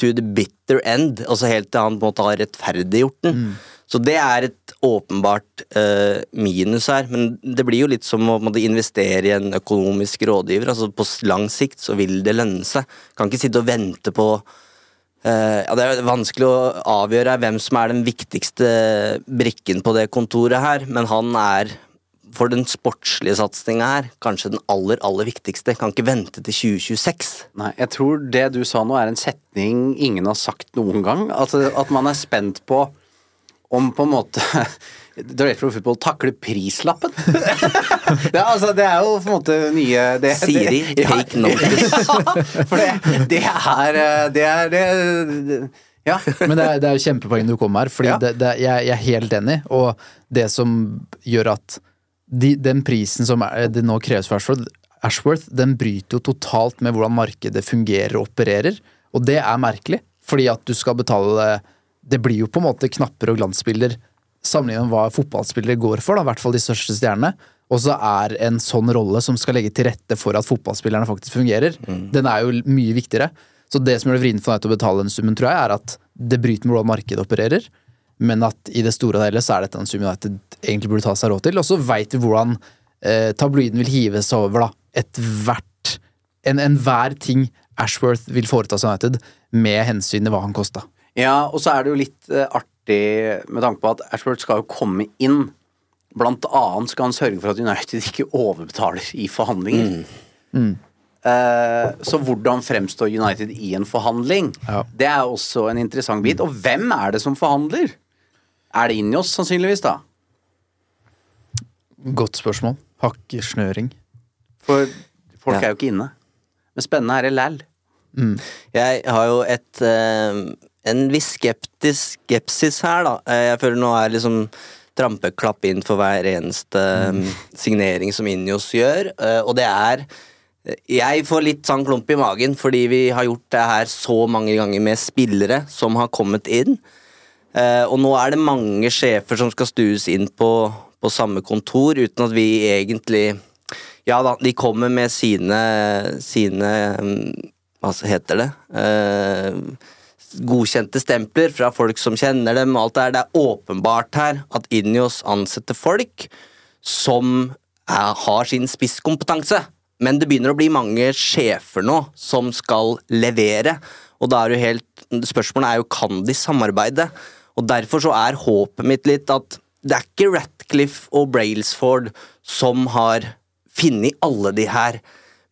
S2: to the bitter end, altså helt til han på en måte har rettferdiggjort den. Så det er et åpenbart uh, minus her, men det blir jo litt som å måtte investere i en økonomisk rådgiver. altså På lang sikt så vil det lønne seg. Kan ikke sitte og vente på Uh, ja, Det er vanskelig å avgjøre hvem som er den viktigste brikken på det kontoret her, men han er for den sportslige satsinga her kanskje den aller, aller viktigste. Kan ikke vente til 2026.
S1: Nei, jeg tror det du sa nå er en setning ingen har sagt noen gang. Altså, at man er spent på om på en måte Director Pro Football takler prislappen? det, er, altså, det er jo på en måte nye det,
S2: Siri,
S1: det,
S2: take notice.
S1: For det, det er eh, Det er det, Ja.
S3: Men det er, det er jo kjempepoeng du kom her, Fordi
S1: Ja.
S3: jeg, jeg er helt enig. Og det som gjør at de, den prisen som er, det nå kreves for Ashworth, Ashworth, den bryter jo totalt med hvordan markedet fungerer og opererer. Og det er merkelig, fordi at du skal betale Det blir jo på en måte knapper og glansbilder sammenlignet med hva fotballspillere går for, da, i hvert fall de største stjernene. Og så er en sånn rolle som skal legge til rette for at fotballspillerne faktisk fungerer, den er jo mye viktigere. Så det som gjør det vrient for deg til å betale den summen, tror jeg, er at det bryter med hvordan markedet opererer, men at i det store og hele så er dette en sum United egentlig burde ta seg råd til. Og så veit vi hvordan eh, tabloiden vil hive seg over da, ethvert en- Enhver ting Ashworth vil foreta seg United, med hensyn til hva han kosta.
S1: Ja, og så er det jo litt eh, artig med tanke på at Ashworth skal jo komme inn. Blant annet skal han sørge for at United ikke overbetaler i forhandlinger. Eh, så hvordan fremstår United i en forhandling?
S3: Ja.
S1: Det er også en interessant bit. Og hvem er det som forhandler? Er det Injos, sannsynligvis, da?
S3: Godt spørsmål. Hakkesnøring.
S1: For folk
S2: Ja.
S1: er jo ikke inne. Men spennende er det læll.
S2: Jeg har jo et eh, en viss skeptisk skepsis her, da. Eh, Jeg føler nå er liksom trampeklapp inn for hver eneste mm. signering som Injos gjør, eh, og det er jeg får litt sånn klump i magen fordi vi har gjort det her så mange ganger med spillere som har kommet inn. Eh, og nå er det mange sjefer som skal stues inn på, på samme kontor, uten at vi egentlig Ja da, de kommer med sine, sine mm, Hva heter det? Eh, godkjente stempler fra folk som kjenner dem. og alt Det her. Det er åpenbart her at Injos ansetter folk som er, har sin spisskompetanse. Men det begynner å bli mange sjefer nå som skal levere. Og da er jo helt, spørsmålet er jo kan de samarbeide. Og Derfor så er håpet mitt litt at det er ikke Ratcliffe og Brailsford som har funnet alle de her,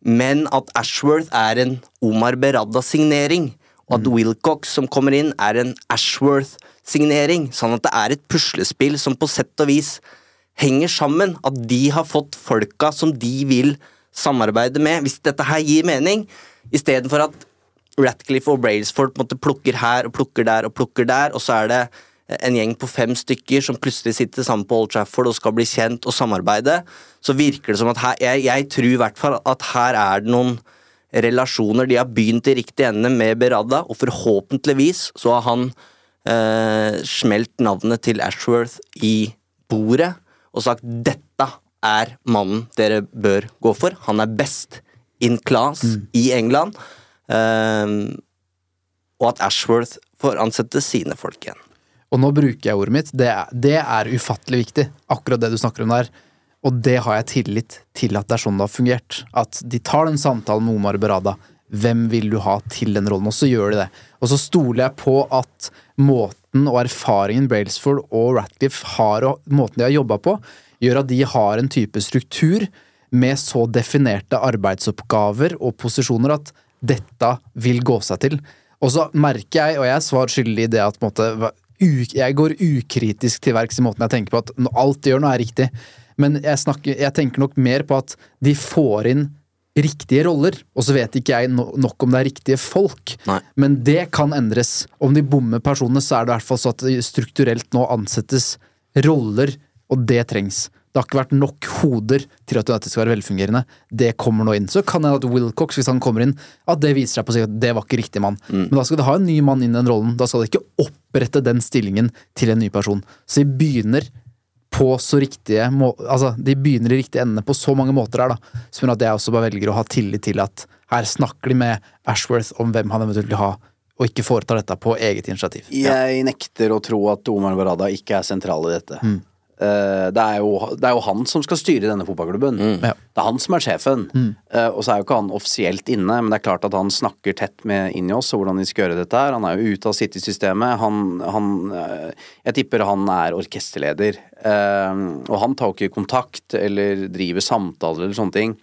S2: men at Ashworth er en Omar Berada-signering. Og at Wilcox som kommer inn, er en Ashworth-signering. Sånn at det er et puslespill som på sett og vis henger sammen. At de har fått folka som de vil samarbeide med, hvis dette her gir mening. Istedenfor at Ratcliffe og Brailsford måte plukker her og plukker der og plukker der, og så er det en gjeng på fem stykker som plutselig sitter sammen på Old Trafford og skal bli kjent og samarbeide, så virker det som at her, jeg, jeg tror i hvert fall at her er det noen relasjoner de har begynt i riktig ende med Berada, og forhåpentligvis så har han eh, smelt navnet til Ashworth i bordet og sagt dette er mannen dere bør gå for. Han er best in class i England. Eh, og at Ashworth får ansette sine folk igjen.
S3: Og nå bruker jeg ordet mitt. Det er, det er ufattelig viktig, akkurat det du snakker om der. Og det har jeg tillit til at det er sånn det har fungert. At de tar den samtalen med Omar Berada. Hvem vil du ha til den rollen? Og så gjør de det. Og så stoler jeg på at måten og erfaringen Brailsford og Ratcliffe har, og måten de har jobba på, gjør at de har en type struktur med så definerte arbeidsoppgaver og posisjoner at dette vil gå seg til. Og så merker jeg, og jeg er svar skyldig i det at måte, jeg går ukritisk til verks i måten jeg tenker på at alt de gjør nå er riktig, men jeg, snakker, jeg tenker nok mer på at de får inn riktige roller, og så vet ikke jeg no nok om det er riktige folk.
S2: Nei.
S3: Men det kan endres. Om de bommer personene, så er det i hvert fall så at strukturelt nå ansettes roller, og det trengs. Det har ikke vært nok hoder til at United skal være velfungerende. Det kommer nå inn. Så kan det at Wilcox, hvis han kommer inn, at det viser seg på seg at det var ikke riktig mann. Men da skal du ha en ny mann inn i den rollen. Da skal du ikke opprette den stillingen til en ny person. Så de begynner på så riktige Altså, de begynner i riktige endene på så mange måter her, da. Som gjør at jeg også bare velger å ha tillit til at her snakker de med Ashworth om hvem han eventuelt vil ha, og ikke foretar dette på eget initiativ.
S1: Jeg nekter å tro at Omar Barada ikke er sentral i dette. Eh, det, er jo, det er jo han som skal styre denne fotballklubben.
S3: Ja.
S1: Det er han som er sjefen. Eh, og så er jo ikke han offisielt inne, men det er klart at han snakker tett med Injos og hvordan de skal gjøre dette her. Han er jo ute av City-systemet. Han, han uh, Jeg tipper han er orkesterleder. Uh, og han tar jo ikke kontakt eller driver samtaler eller sånne ting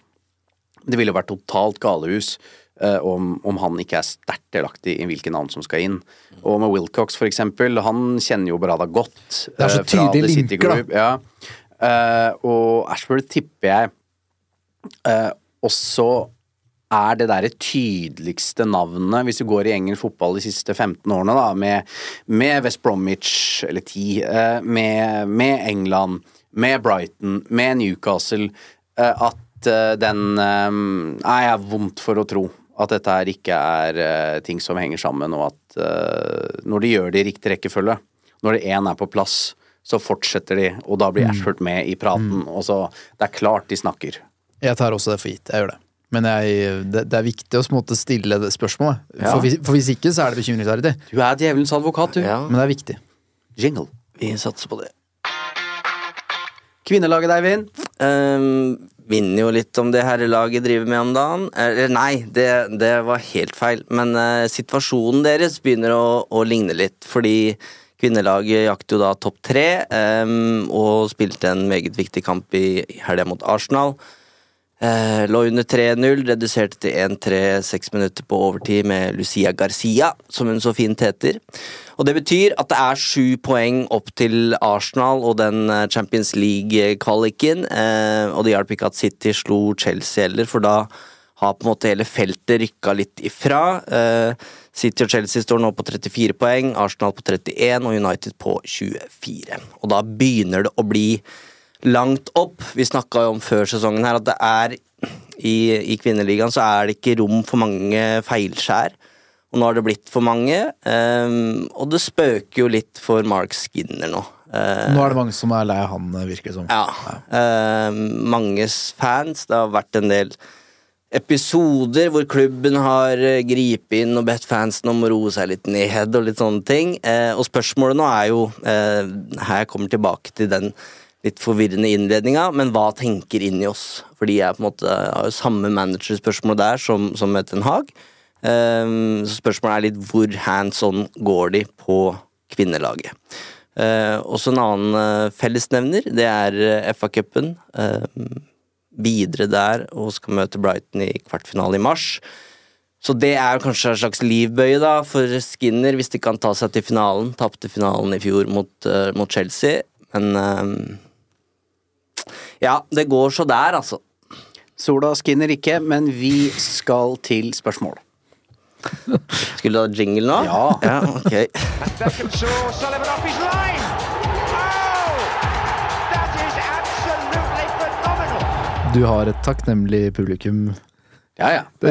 S1: Det ville vært totalt galehus eh, om, om han ikke er sterkt delaktig i hvilke navn som skal inn. Og med Wilcox, for eksempel, han kjenner jo Brada godt.
S3: Det er så
S1: fra
S3: tydelige linker, da.
S1: Ja. Uh, og Ashford tipper jeg uh, også er det derre tydeligste navnet, hvis du går i engelsk fotball de siste 15 årene, da, med, med West Bromwich, eller 10, uh, med, med England, med Brighton, med Newcastle, eh, at eh, den eh, Nei, jeg er vondt for å tro at dette her ikke er eh, ting som henger sammen, og at eh, når de gjør det i riktig rekkefølge, når det én er på plass, så fortsetter de, og da blir Ashford med i praten, og så Det er klart de snakker.
S3: Jeg tar også det for gitt. Jeg gjør det. Men jeg, det, det er viktig å måte stille det spørsmålet.
S1: Ja.
S3: For, hvis, for hvis ikke, så er det bekymringsverdig.
S1: Du er djevelens advokat, du.
S2: Ja,
S3: Men det er viktig.
S1: Jingle.
S2: vi satser på det.
S1: Kvinnelaget, Eivind.
S2: Um, minner jo litt om det herrelaget driver med om dagen. Eller nei, det, det var helt feil. Men uh, situasjonen deres begynner å, å ligne litt, fordi kvinnelaget jakter jo da topp tre, um, og spilte en meget viktig kamp i helga mot Arsenal. Eh, lå under 3-0, reduserte til 1-3 seks minutter på overtid med Lucia Garcia, som hun så fint heter. Og Det betyr at det er sju poeng opp til Arsenal og den eh, Champions League-kvaliken. Eh, og det hjalp ikke at City slo Chelsea heller, for da har på en måte hele feltet rykka litt ifra. Eh, City og Chelsea står nå på 34 poeng, Arsenal på 31 og United på 24. Og da begynner det å bli langt opp. Vi snakka jo om før sesongen her at det er i, i kvinneligaen så er det ikke rom for mange feilskjær. Og nå har det blitt for mange, Um, og det spøker jo litt for Mark Skinner nå. Uh,
S3: Nå er det mange som er lei han, virker det som.
S2: ja. Eh, manges fans. Det har vært en del episoder hvor klubben har eh, gripet inn og bedt fansen om å roe seg litt ned og litt sånne ting. Uh, og spørsmålet nå er jo, eh, her jeg kommer tilbake til den litt forvirrende innledninga, men hva tenker inn i oss? Fordi jeg på en måte har jo samme managerspørsmål der som, som med Ten Hag. Um, så spørsmålet er litt hvor hands on går de på kvinnelaget? Uh, også en annen eh, fellesnevner, det er eh, FA-cupen. Uh, videre der og skal møte Brighton i kvartfinale i mars. Så det er kanskje en slags livbøye da for Skinner, hvis de kan ta seg til finalen. Tapte finalen i fjor mot, uh, mot Chelsea, men eh, Ja, det går så der, altså.
S1: Sola skinner ikke, men vi skal til spørsmål.
S2: Skulle du ha jingle nå?
S1: Ja.
S2: ja ok.
S3: Du har et takknemlig publikum.
S1: Ja, ja.
S3: Du,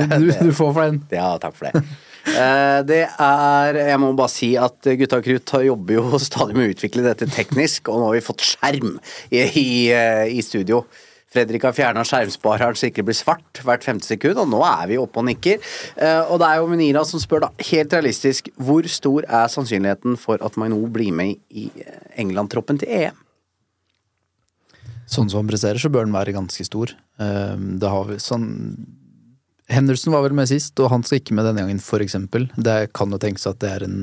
S3: du får for den.
S1: Ja, takk for det. Eh, Det er Jeg må bare si at Gutta Krutt jobber jo stadig med å utvikle dette teknisk, og nå har vi fått skjerm i, i, eh, i studio. Fredrik har fjerna skjermspareren så det ikke blir svart hvert femte sekund, og nå er vi oppe og nikker. Eh, Og det er jo Menira som spør, da, helt realistisk, hvor stor er sannsynligheten for at Mainou blir med i England-troppen til EM?
S3: Sånn som han presterer, så bør den være ganske stor. Det har vi sånn Henderson var vel med sist, og han skal ikke med denne gangen, for eksempel. Det kan jo tenkes at det er en,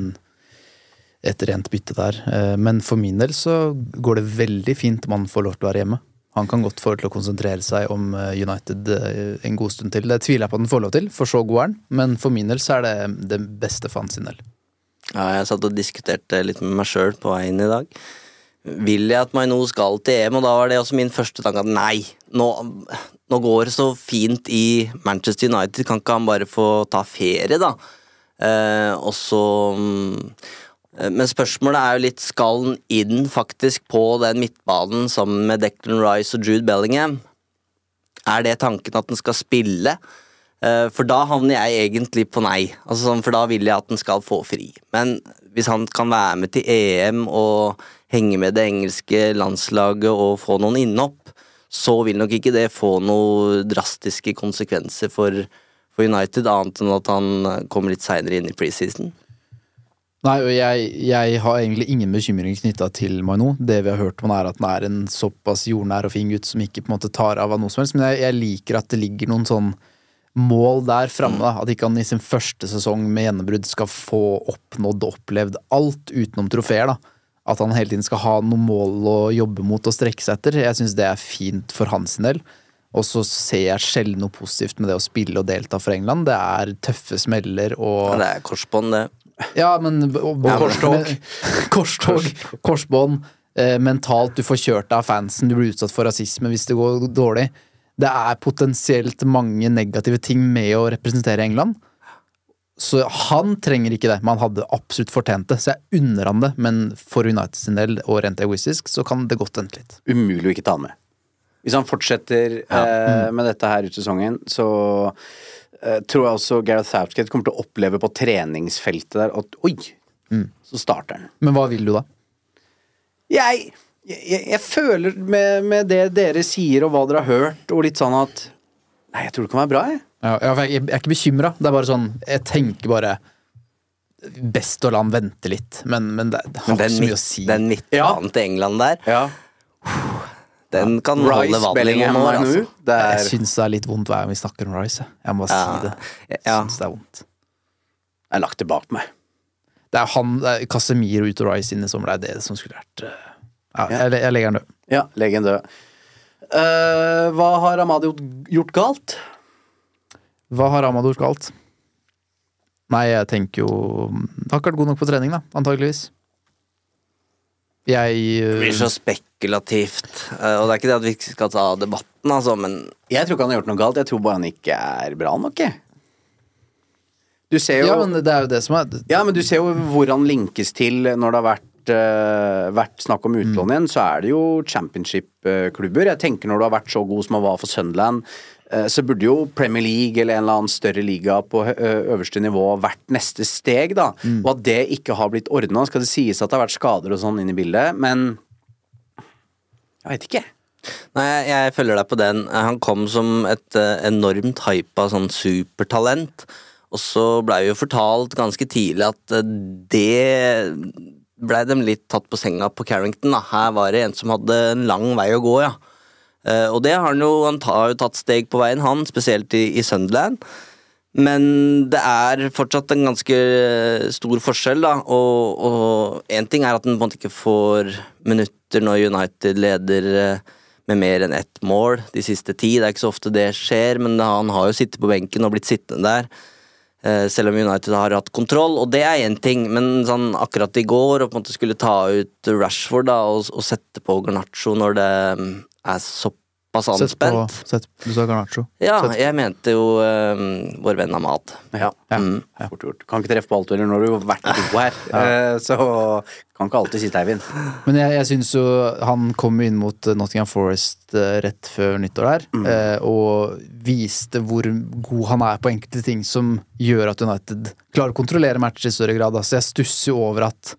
S3: et rent bytte der. Eh, Men for min del så går det veldig fint om han får lov til å være hjemme. Han kan godt få til å konsentrere seg om eh, United eh, en god stund til. Det tviler jeg på at han får lov til, for så god er han. Men for min del så er det det beste for hans del.
S2: Ja, jeg satt og diskuterte litt med meg sjøl på veien i dag. Vil jeg at Maino skal til EM, og da var det også min første tanke at nei, nå, nå går det så fint i Manchester United, kan ikke han bare få ta ferie, da? Eh, og så mm, eh, Men spørsmålet er jo litt, skal han inn faktisk på den midtbanen sammen med Declan Rice og Jude Bellingham? Er det tanken at den skal spille? Eh, For da havner jeg egentlig på nei. Altså, sånn, for da vil jeg at den skal få fri. Men hvis han kan være med til EM og henge med det engelske landslaget og få noen innhopp, så vil nok ikke det få noen drastiske konsekvenser for, for United, annet enn at han kommer litt seinere inn i preseason.
S3: Nei, og jeg, jeg har egentlig ingen bekymring knytta til Maino. Det vi har hørt om, er at han er en såpass jordnær og fin gutt som ikke på en måte tar av av noe som helst. Men jeg, jeg liker at det ligger noen sånn mål der framme. At ikke han i sin første sesong med gjennombrudd skal få oppnådd og opplevd alt utenom trofeer. da. At han hele tiden skal ha noen mål å jobbe mot og strekke seg etter. Jeg syns det er fint for hans del. Og så ser jeg sjelden noe positivt med det å spille og delta for England. Det er tøffe smeller og ja,
S2: Det er korsbånd, det.
S3: Ja, men Og,
S1: korstog.
S3: korstog. Korsbånd. Eh, mentalt, du får kjørt deg av fansen, du blir utsatt for rasisme hvis det går dårlig. Det er potensielt mange negative ting med å representere England. Så han trenger ikke det, men han hadde absolutt fortjent det. Så jeg unner han det, men for United sin del, og rent egoistisk, så kan det godt vente litt.
S1: Umulig å ikke ta han med. Hvis han fortsetter eh, med dette her ut sesongen, så eh, tror jeg også Gareth Southgate kommer til å oppleve på treningsfeltet der at oi, så starter han.
S3: Men hva vil du da?
S1: Jeg, jeg, jeg føler med, med det dere sier og hva dere har hørt, og litt sånn at Nei, jeg tror det kan være bra, jeg.
S3: Ja, jeg er ikke bekymra. Det er bare sånn Jeg tenker bare Best å la han vente litt, men, men det, det har
S2: Men den,
S3: ikke så mye å si.
S2: den midtbanen til England der, den kan holde
S1: Rice,
S2: vann i noen år. Altså.
S1: Er
S3: Jeg syns det er litt vondt hver gang vi snakker om Rice. jeg. Må bare
S2: Ja.
S3: si det. Jeg
S2: Ja.
S3: syns det er vondt.
S1: Jeg har lagt det bak meg.
S3: Det er han, det er Casemiro ut og Rice inn i sommer, det er det som skulle vært eh, Ja, jeg, jeg legger den død.
S1: Ja, legg han død. Uh, hva har Amadi gjort- gjort galt?
S3: Hva har Amador galt? Nei, jeg tenker jo Har ikke vært god nok på trening, da, antageligvis. Jeg
S2: Det blir så
S3: eh,
S2: spekulativt. Eh, Og det er ikke det at vi skal ta debatten, altså, men
S1: Jeg tror ikke han har gjort noe galt, jeg tror bare han ikke er bra nok, jeg. Du ser jo
S3: Ja, men det er jo det som er
S1: Ja, men du ser jo hvor han linkes til når det har vært, vært snakk om utlån igjen, så er det jo championship-klubber. Jeg tenker når du har vært så god som han var for Sunderland, eh, så burde jo Premier League eller en eller annen større liga på øverste nivå vært neste steg, da. Og at det ikke har blitt ordna. Skal det sies at det har vært skader og sånn inn i bildet, men jeg veit ikke.
S2: Nei, jeg, følger deg på den. Han kom som et eh, enormt hypa sånn supertalent. Og så blei jo fortalt ganske tidlig at eh, det blei de litt tatt på senga på Carrington. da. Her var det en som hadde en lang vei å gå, ja. Eh, og det har han jo, han jo tatt steg på veien, han, spesielt i, i Sunderland. Men det er fortsatt en ganske stor forskjell, da. Og én ting er at han på en måte ikke får minutter når United leder eh, med mer enn ett mål de siste ti. Det er ikke så ofte det skjer, men han har jo sittet på benken og blitt sittende der. Eh, Selv om United har hatt kontroll, og det er én ting, men sånn akkurat i går å skulle ta ut Rashford da, og, og sette på Garnaccio når det mm, er såpass
S3: Sett på sett, Du sa Garnaccio.
S2: Ja,
S3: Sett-
S2: jeg mente jo um, vår venn Ahmad.
S1: Ja.
S2: Mm.
S1: Fort gjort. Kan ikke treffe på alt heller når du har vært god her. ja. Så kan ikke alltid sitte, Eivind.
S3: Men jeg, jeg syns jo han kom inn mot eh, Nottingham Forest eh, rett før nyttår der, mm. og viste hvor god han er på enkelte ting som gjør at United klarer å kontrollere matcher i større grad. Så jeg stusser jo over at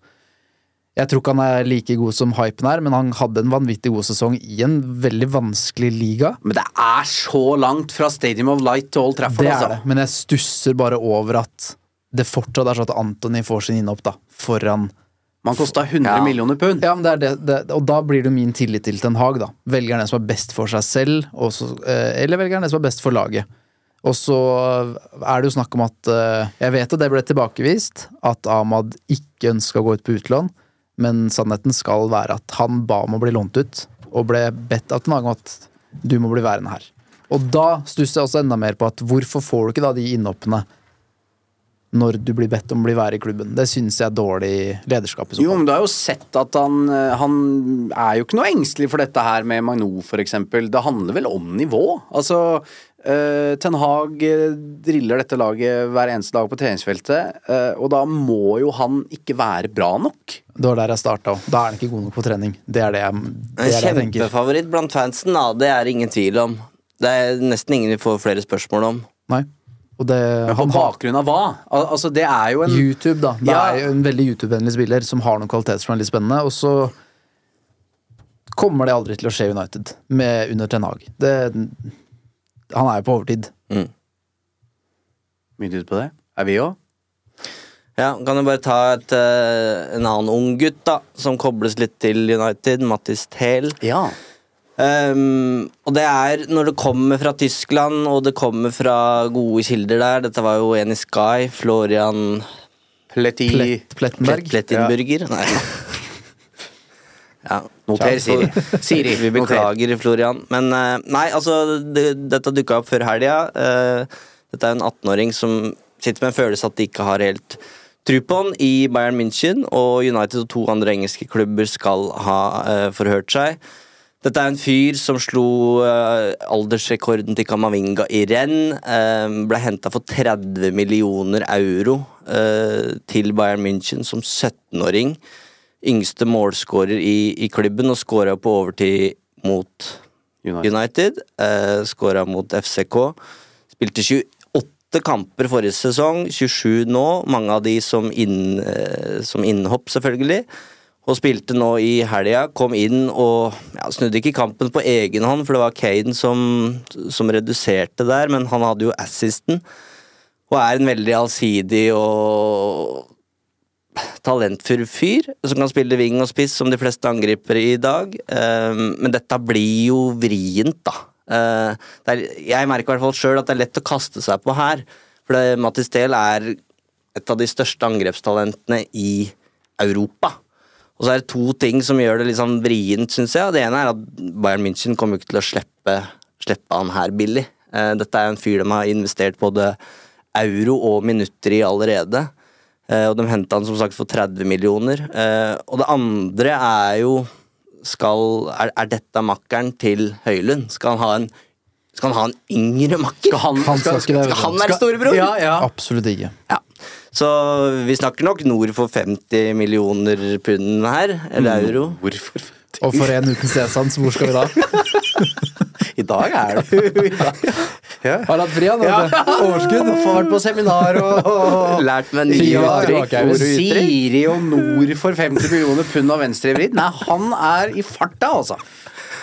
S3: jeg tror ikke han er like god som hypen er, men han hadde en vanvittig god sesong i en veldig vanskelig liga.
S1: Men det er så langt fra Stadium of Light til Old Trafford,
S3: Det
S1: altså.
S3: det, men jeg stusser bare over at det fortsatt er sånn at Anthony får sin innhopp da, foran
S1: Man kosta 100
S2: Ja.
S1: millioner pund.
S3: Ja, men det er det, det, og da blir det jo min tillit til Ten Hag, da. Velger han den som er best for seg selv, og så, eh, eller velger han den som er best for laget. Og så er det jo snakk om at eh, Jeg vet at det ble tilbakevist, at Ahmad ikke ønska å gå ut på utlån, men sannheten skal være at han ba om å bli lånt ut, og ble bedt av Ten Hag om at du må bli værende her. Og da stusser jeg også enda mer på at hvorfor får du ikke da de innhoppene når du blir bedt om å bli være i klubben? Det syns jeg er dårlig lederskap.
S1: Jo, men du har jo sett at han, eh, han er jo ikke noe engstelig for dette her med Magno, eksempel. Det handler vel om nivå. Altså, Ten Hag eh, driller dette laget hver eneste dag på treningsfeltet, eh, og da må jo han ikke være bra nok.
S3: Det var der jeg starta òg. Da er han ikke god nok på trening. Det er det jeg, det
S2: En
S3: er det jeg
S2: kjempefavoritt blant fansen, da. Det er ingen tvil om. Det er nesten ingen vi får flere spørsmål om.
S3: Nei. Og det,
S1: Men på
S3: han
S1: bakgrunn av hva? Al altså, det er jo en
S3: YouTube, da. Det
S1: Ja.
S3: er jo en veldig YouTube-vennlig spiller som har noen kvaliteter som er litt spennende, og så kommer det aldri til å skje United med under Ten Hag. Det, han er jo på overtid.
S1: Mye ut på det. Er vi òg?
S2: Ja, Kan jeg bare ta et, eh, en annen ung gutt da, som kobles litt til United, Mattis Thel.
S1: Ja.
S2: Um, og det er når det kommer fra Tyskland, og det kommer fra gode kilder der Dette var jo en i Sky, Florian
S1: Pletti
S3: Plett, Plettenberg.
S2: Plettenburger. Nei. Ja.
S1: Noter, Siri. Siri,
S2: Vi beklager, Florian. Men eh, nei, altså, det, dette dukka opp før helga. Eh, dette er en 18-åring som sitter med en følelse at de ikke har helt tro på han i Bayern München, og United og to andre engelske klubber skal ha eh, forhørt seg. Dette er en fyr som slo aldersrekorden til Kamavinga i renn. Ble henta for 30 millioner euro til Bayern München som 17-åring. Yngste målskårer i, i klubben, og skåra på overtid mot
S1: United.
S2: United. eh, skåra mot FCK. Spilte 28 kamper forrige sesong, 27 nå. Mange av de som, inn, eh, som innhopp, selvfølgelig. Og spilte nå i helga. Kom inn og ja, snudde ikke kampen på egen hånd, for det var Kane som, som reduserte der, men han hadde jo assisten. Og er en veldig allsidig og talentfull fyr som kan spille wing og spiss som de fleste angripere i dag. Eh, men dette blir jo vrient, da. Eh, er, jeg merker i hvert fall sjøl at det er lett å kaste seg på her. For Mattis Del er et av de største angrepstalentene i Europa. Og så er det to ting som gjør det litt sånn vrient, syns jeg. Det ene er at Bayern München kommer ikke til å slippe, slippe han her billig. Eh, Dette er en fyr de har investert både euro og minutter i allerede. Eh, Og de henta han som sagt for 30 millioner. Eh, Og det andre er jo skal, er, er dette makkeren til Høylund? Skal han ha en skal han ha en yngre makker?
S1: Skal han,
S3: Han skal skal,
S2: han være storebror?
S1: Ja, ja.
S3: Absolutt ikke.
S2: Ja. Så vi snakker nok nord for 50 millioner pund her, eller euro.
S1: Hvorfor?
S3: Og for en uten C-sans, hvor skal vi da?
S1: I dag er du ja.
S3: Har hatt fri, han.
S1: Ja, overskudd. Få vært på seminar og, og
S2: Lært meg nye
S1: Ja,
S2: uttrykk.
S1: Siri og Nord for 50 millioner pund av venstrevridd. Nei, han er i farta, altså.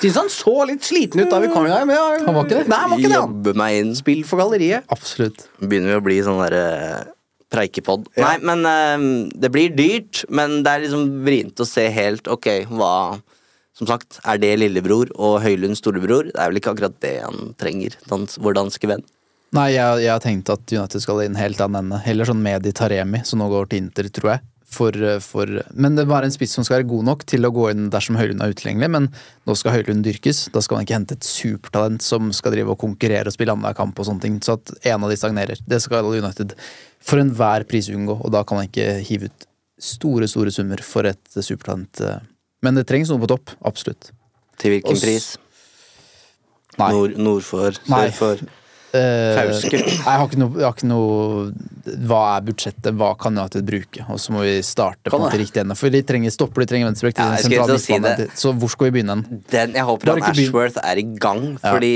S1: Syns han så litt sliten ut da vi kom i dag. Men ja,
S3: Han var ikke det?
S1: Nei, han var ikke det. han.
S2: Jobbe meg inn.
S1: Spill for galleriet.
S3: Absolutt.
S2: Begynner vi å bli sånn derre preikepod. Nei, men eh, det blir dyrt, men det er liksom vrient å se helt Ok, hva Som sagt, er det lillebror og Høylunds storebror? Det er vel ikke akkurat det han trenger, dans, vår danske venn.
S3: Nei, jeg, har tenkt at United skal inn helt annen ende. Heller sånn Medi Taremi, som nå går til Inter, tror jeg. For, for, men det var en spiss som skal være god nok til å gå inn dersom Høylund er utilgjengelig. Men nå skal Høylund dyrkes. Da skal man ikke hente et supertalent som skal drive og konkurrere og spille annenhver kamp og sånne ting. Så at en av de stagnerer. Det skal United for enhver pris unngå, og da kan man ikke hive ut store, store summer for et supertalent. Men det trengs noe på topp. Absolutt.
S2: Til hvilken
S3: Også...
S2: pris?
S3: Nei.
S2: Nord, nord for, sør for?
S3: Eh,
S1: Fauske.
S3: Jeg har ikke noe, jeg har ikke noe Hva er budsjettet? Hva kan United bruke? Og så må vi starte på
S1: det?
S3: riktig ende. For de trenger stopper, de trenger venstrebekk.
S2: Ja,
S3: Ja,
S2: si
S3: så hvor skal vi begynne? hen?
S2: Den, jeg håper han Ashworth er i gang, fordi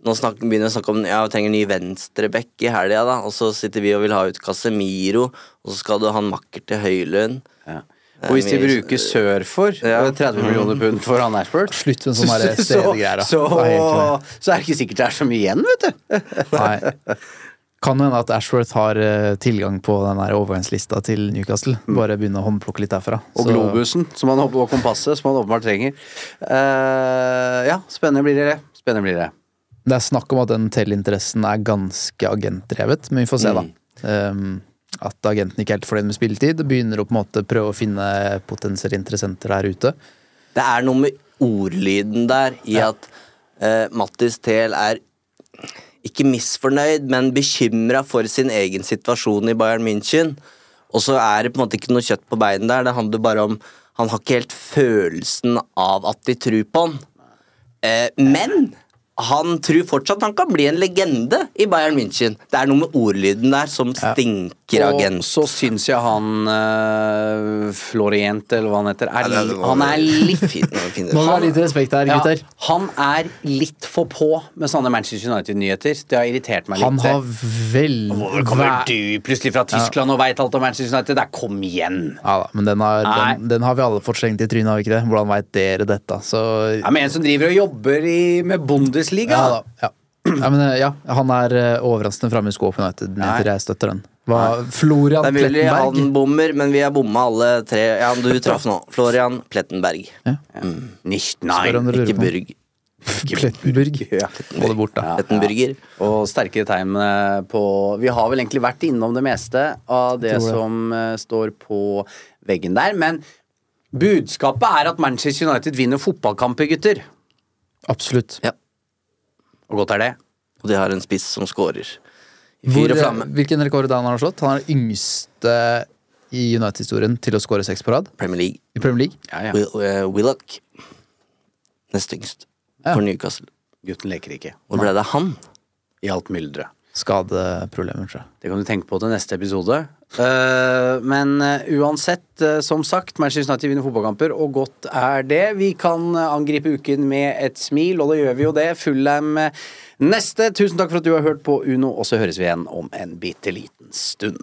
S2: nå snakker, begynner vi å snakke om ja, vi trenger ny venstrebekk i helga, da. Og så sitter vi og vil ha ut Casemiro, og så skal du ha en makker til Høylund.
S1: Ja. Og hvis de bruker sør for
S2: Ja.
S1: 30 millioner pund for han Ashford
S3: Slutt med sånne stedgreier.
S1: Så,
S3: så, er
S1: så er det ikke sikkert det er så mye igjen, vet du.
S3: Nei. Kan hende at Ashworth har eh, tilgang på den overgangslista til Newcastle. Bare begynne å håndplukke litt derfra.
S1: Og
S3: Så-
S1: globusen som han, og kompasset som han åpenbart trenger. Uh, ja, spennende blir det. Spennende blir det.
S3: Det er snakk om at den Tell-interessen er ganske agentdrevet, men vi får se, da. Um, at agenten ikke er helt fornøyd med spilletid. Begynner å på en måte prøve å finne potensielle interessenter der ute.
S2: Det er noe med ordlyden der, i at uh, Mattis Thel er ikke misfornøyd, men bekymra for sin egen situasjon i Bayern München. Og så er det på en måte ikke noe kjøtt på beinen der. Det handler bare om Han har ikke helt følelsen av at de tror på han. Uh, men han tror fortsatt han kan bli en legende i Bayern München. Det er noe med ordlyden der som stinker
S1: Og
S2: agent.
S1: så syns jeg han uh, Florient, eller hva han heter, er,
S2: Ja, det
S1: han er litt
S2: Fin,
S3: Må ha litt respekt her,
S1: ja,
S3: gutter.
S1: Han er litt for på med sånne Manchester United-nyheter. Det har irritert meg litt.
S3: Han har vel
S1: Hvor kommer du plutselig fra Tyskland og veit alt om Manchester United? Det er kom igjen!
S3: Ja da, men den har, den, den har vi alle fått slengt i trynet, har vi ikke det? Hvordan veit dere dette? Så
S1: Ja, men En som driver og jobber i, med Bundesliga.
S3: Ja da. Ja. Ja, men, eh, ja, han er eh, overraskende framme i skåpet United. Jeg støtter den. Hva, Florian
S2: Det er mulig han bommer, men vi har bomma alle tre. Ja, du traff nå. Florian Plettenberg.
S1: Nicht,
S3: Spør
S1: nei.
S2: Ikke. Burg.
S3: Plettenburg.
S1: Ja.
S3: Få det bort, da.
S1: Ja.
S2: ja.
S1: Og sterkere tegn eh, på Vi har vel egentlig vært innom det meste av det som står på veggen der, men Budskapet er at Manchester United vinner fotballkamper, gutter.
S3: Absolutt.
S2: Ja.
S1: Og godt er det.
S2: Og de har en spiss som scorer. I
S3: Hvor,
S2: flamme.
S3: hvilken rekord han har slått? Han er den yngste i United-historien til å skåre seks på rad
S2: Premier League.
S3: i Premier League.
S1: Ja, ja.
S2: Will, uh, Willoch. Nest yngst.
S3: Ja.
S2: For Newcastle.
S1: Gutten leker ikke.
S2: Hvor ble det av han?
S1: I alt mylderet.
S3: Skadeproblemer, tror jeg.
S1: Det kan du tenke på til neste episode. Eh, men eh, uansett, eh, som sagt, Manchester United vinner fotballkamper, og godt er det. Vi kan angripe uken med et smil, og da gjør vi jo det. Fullham neste. Tusen takk for at du har hørt på Uno, og så høres vi igjen om en bitte liten stund.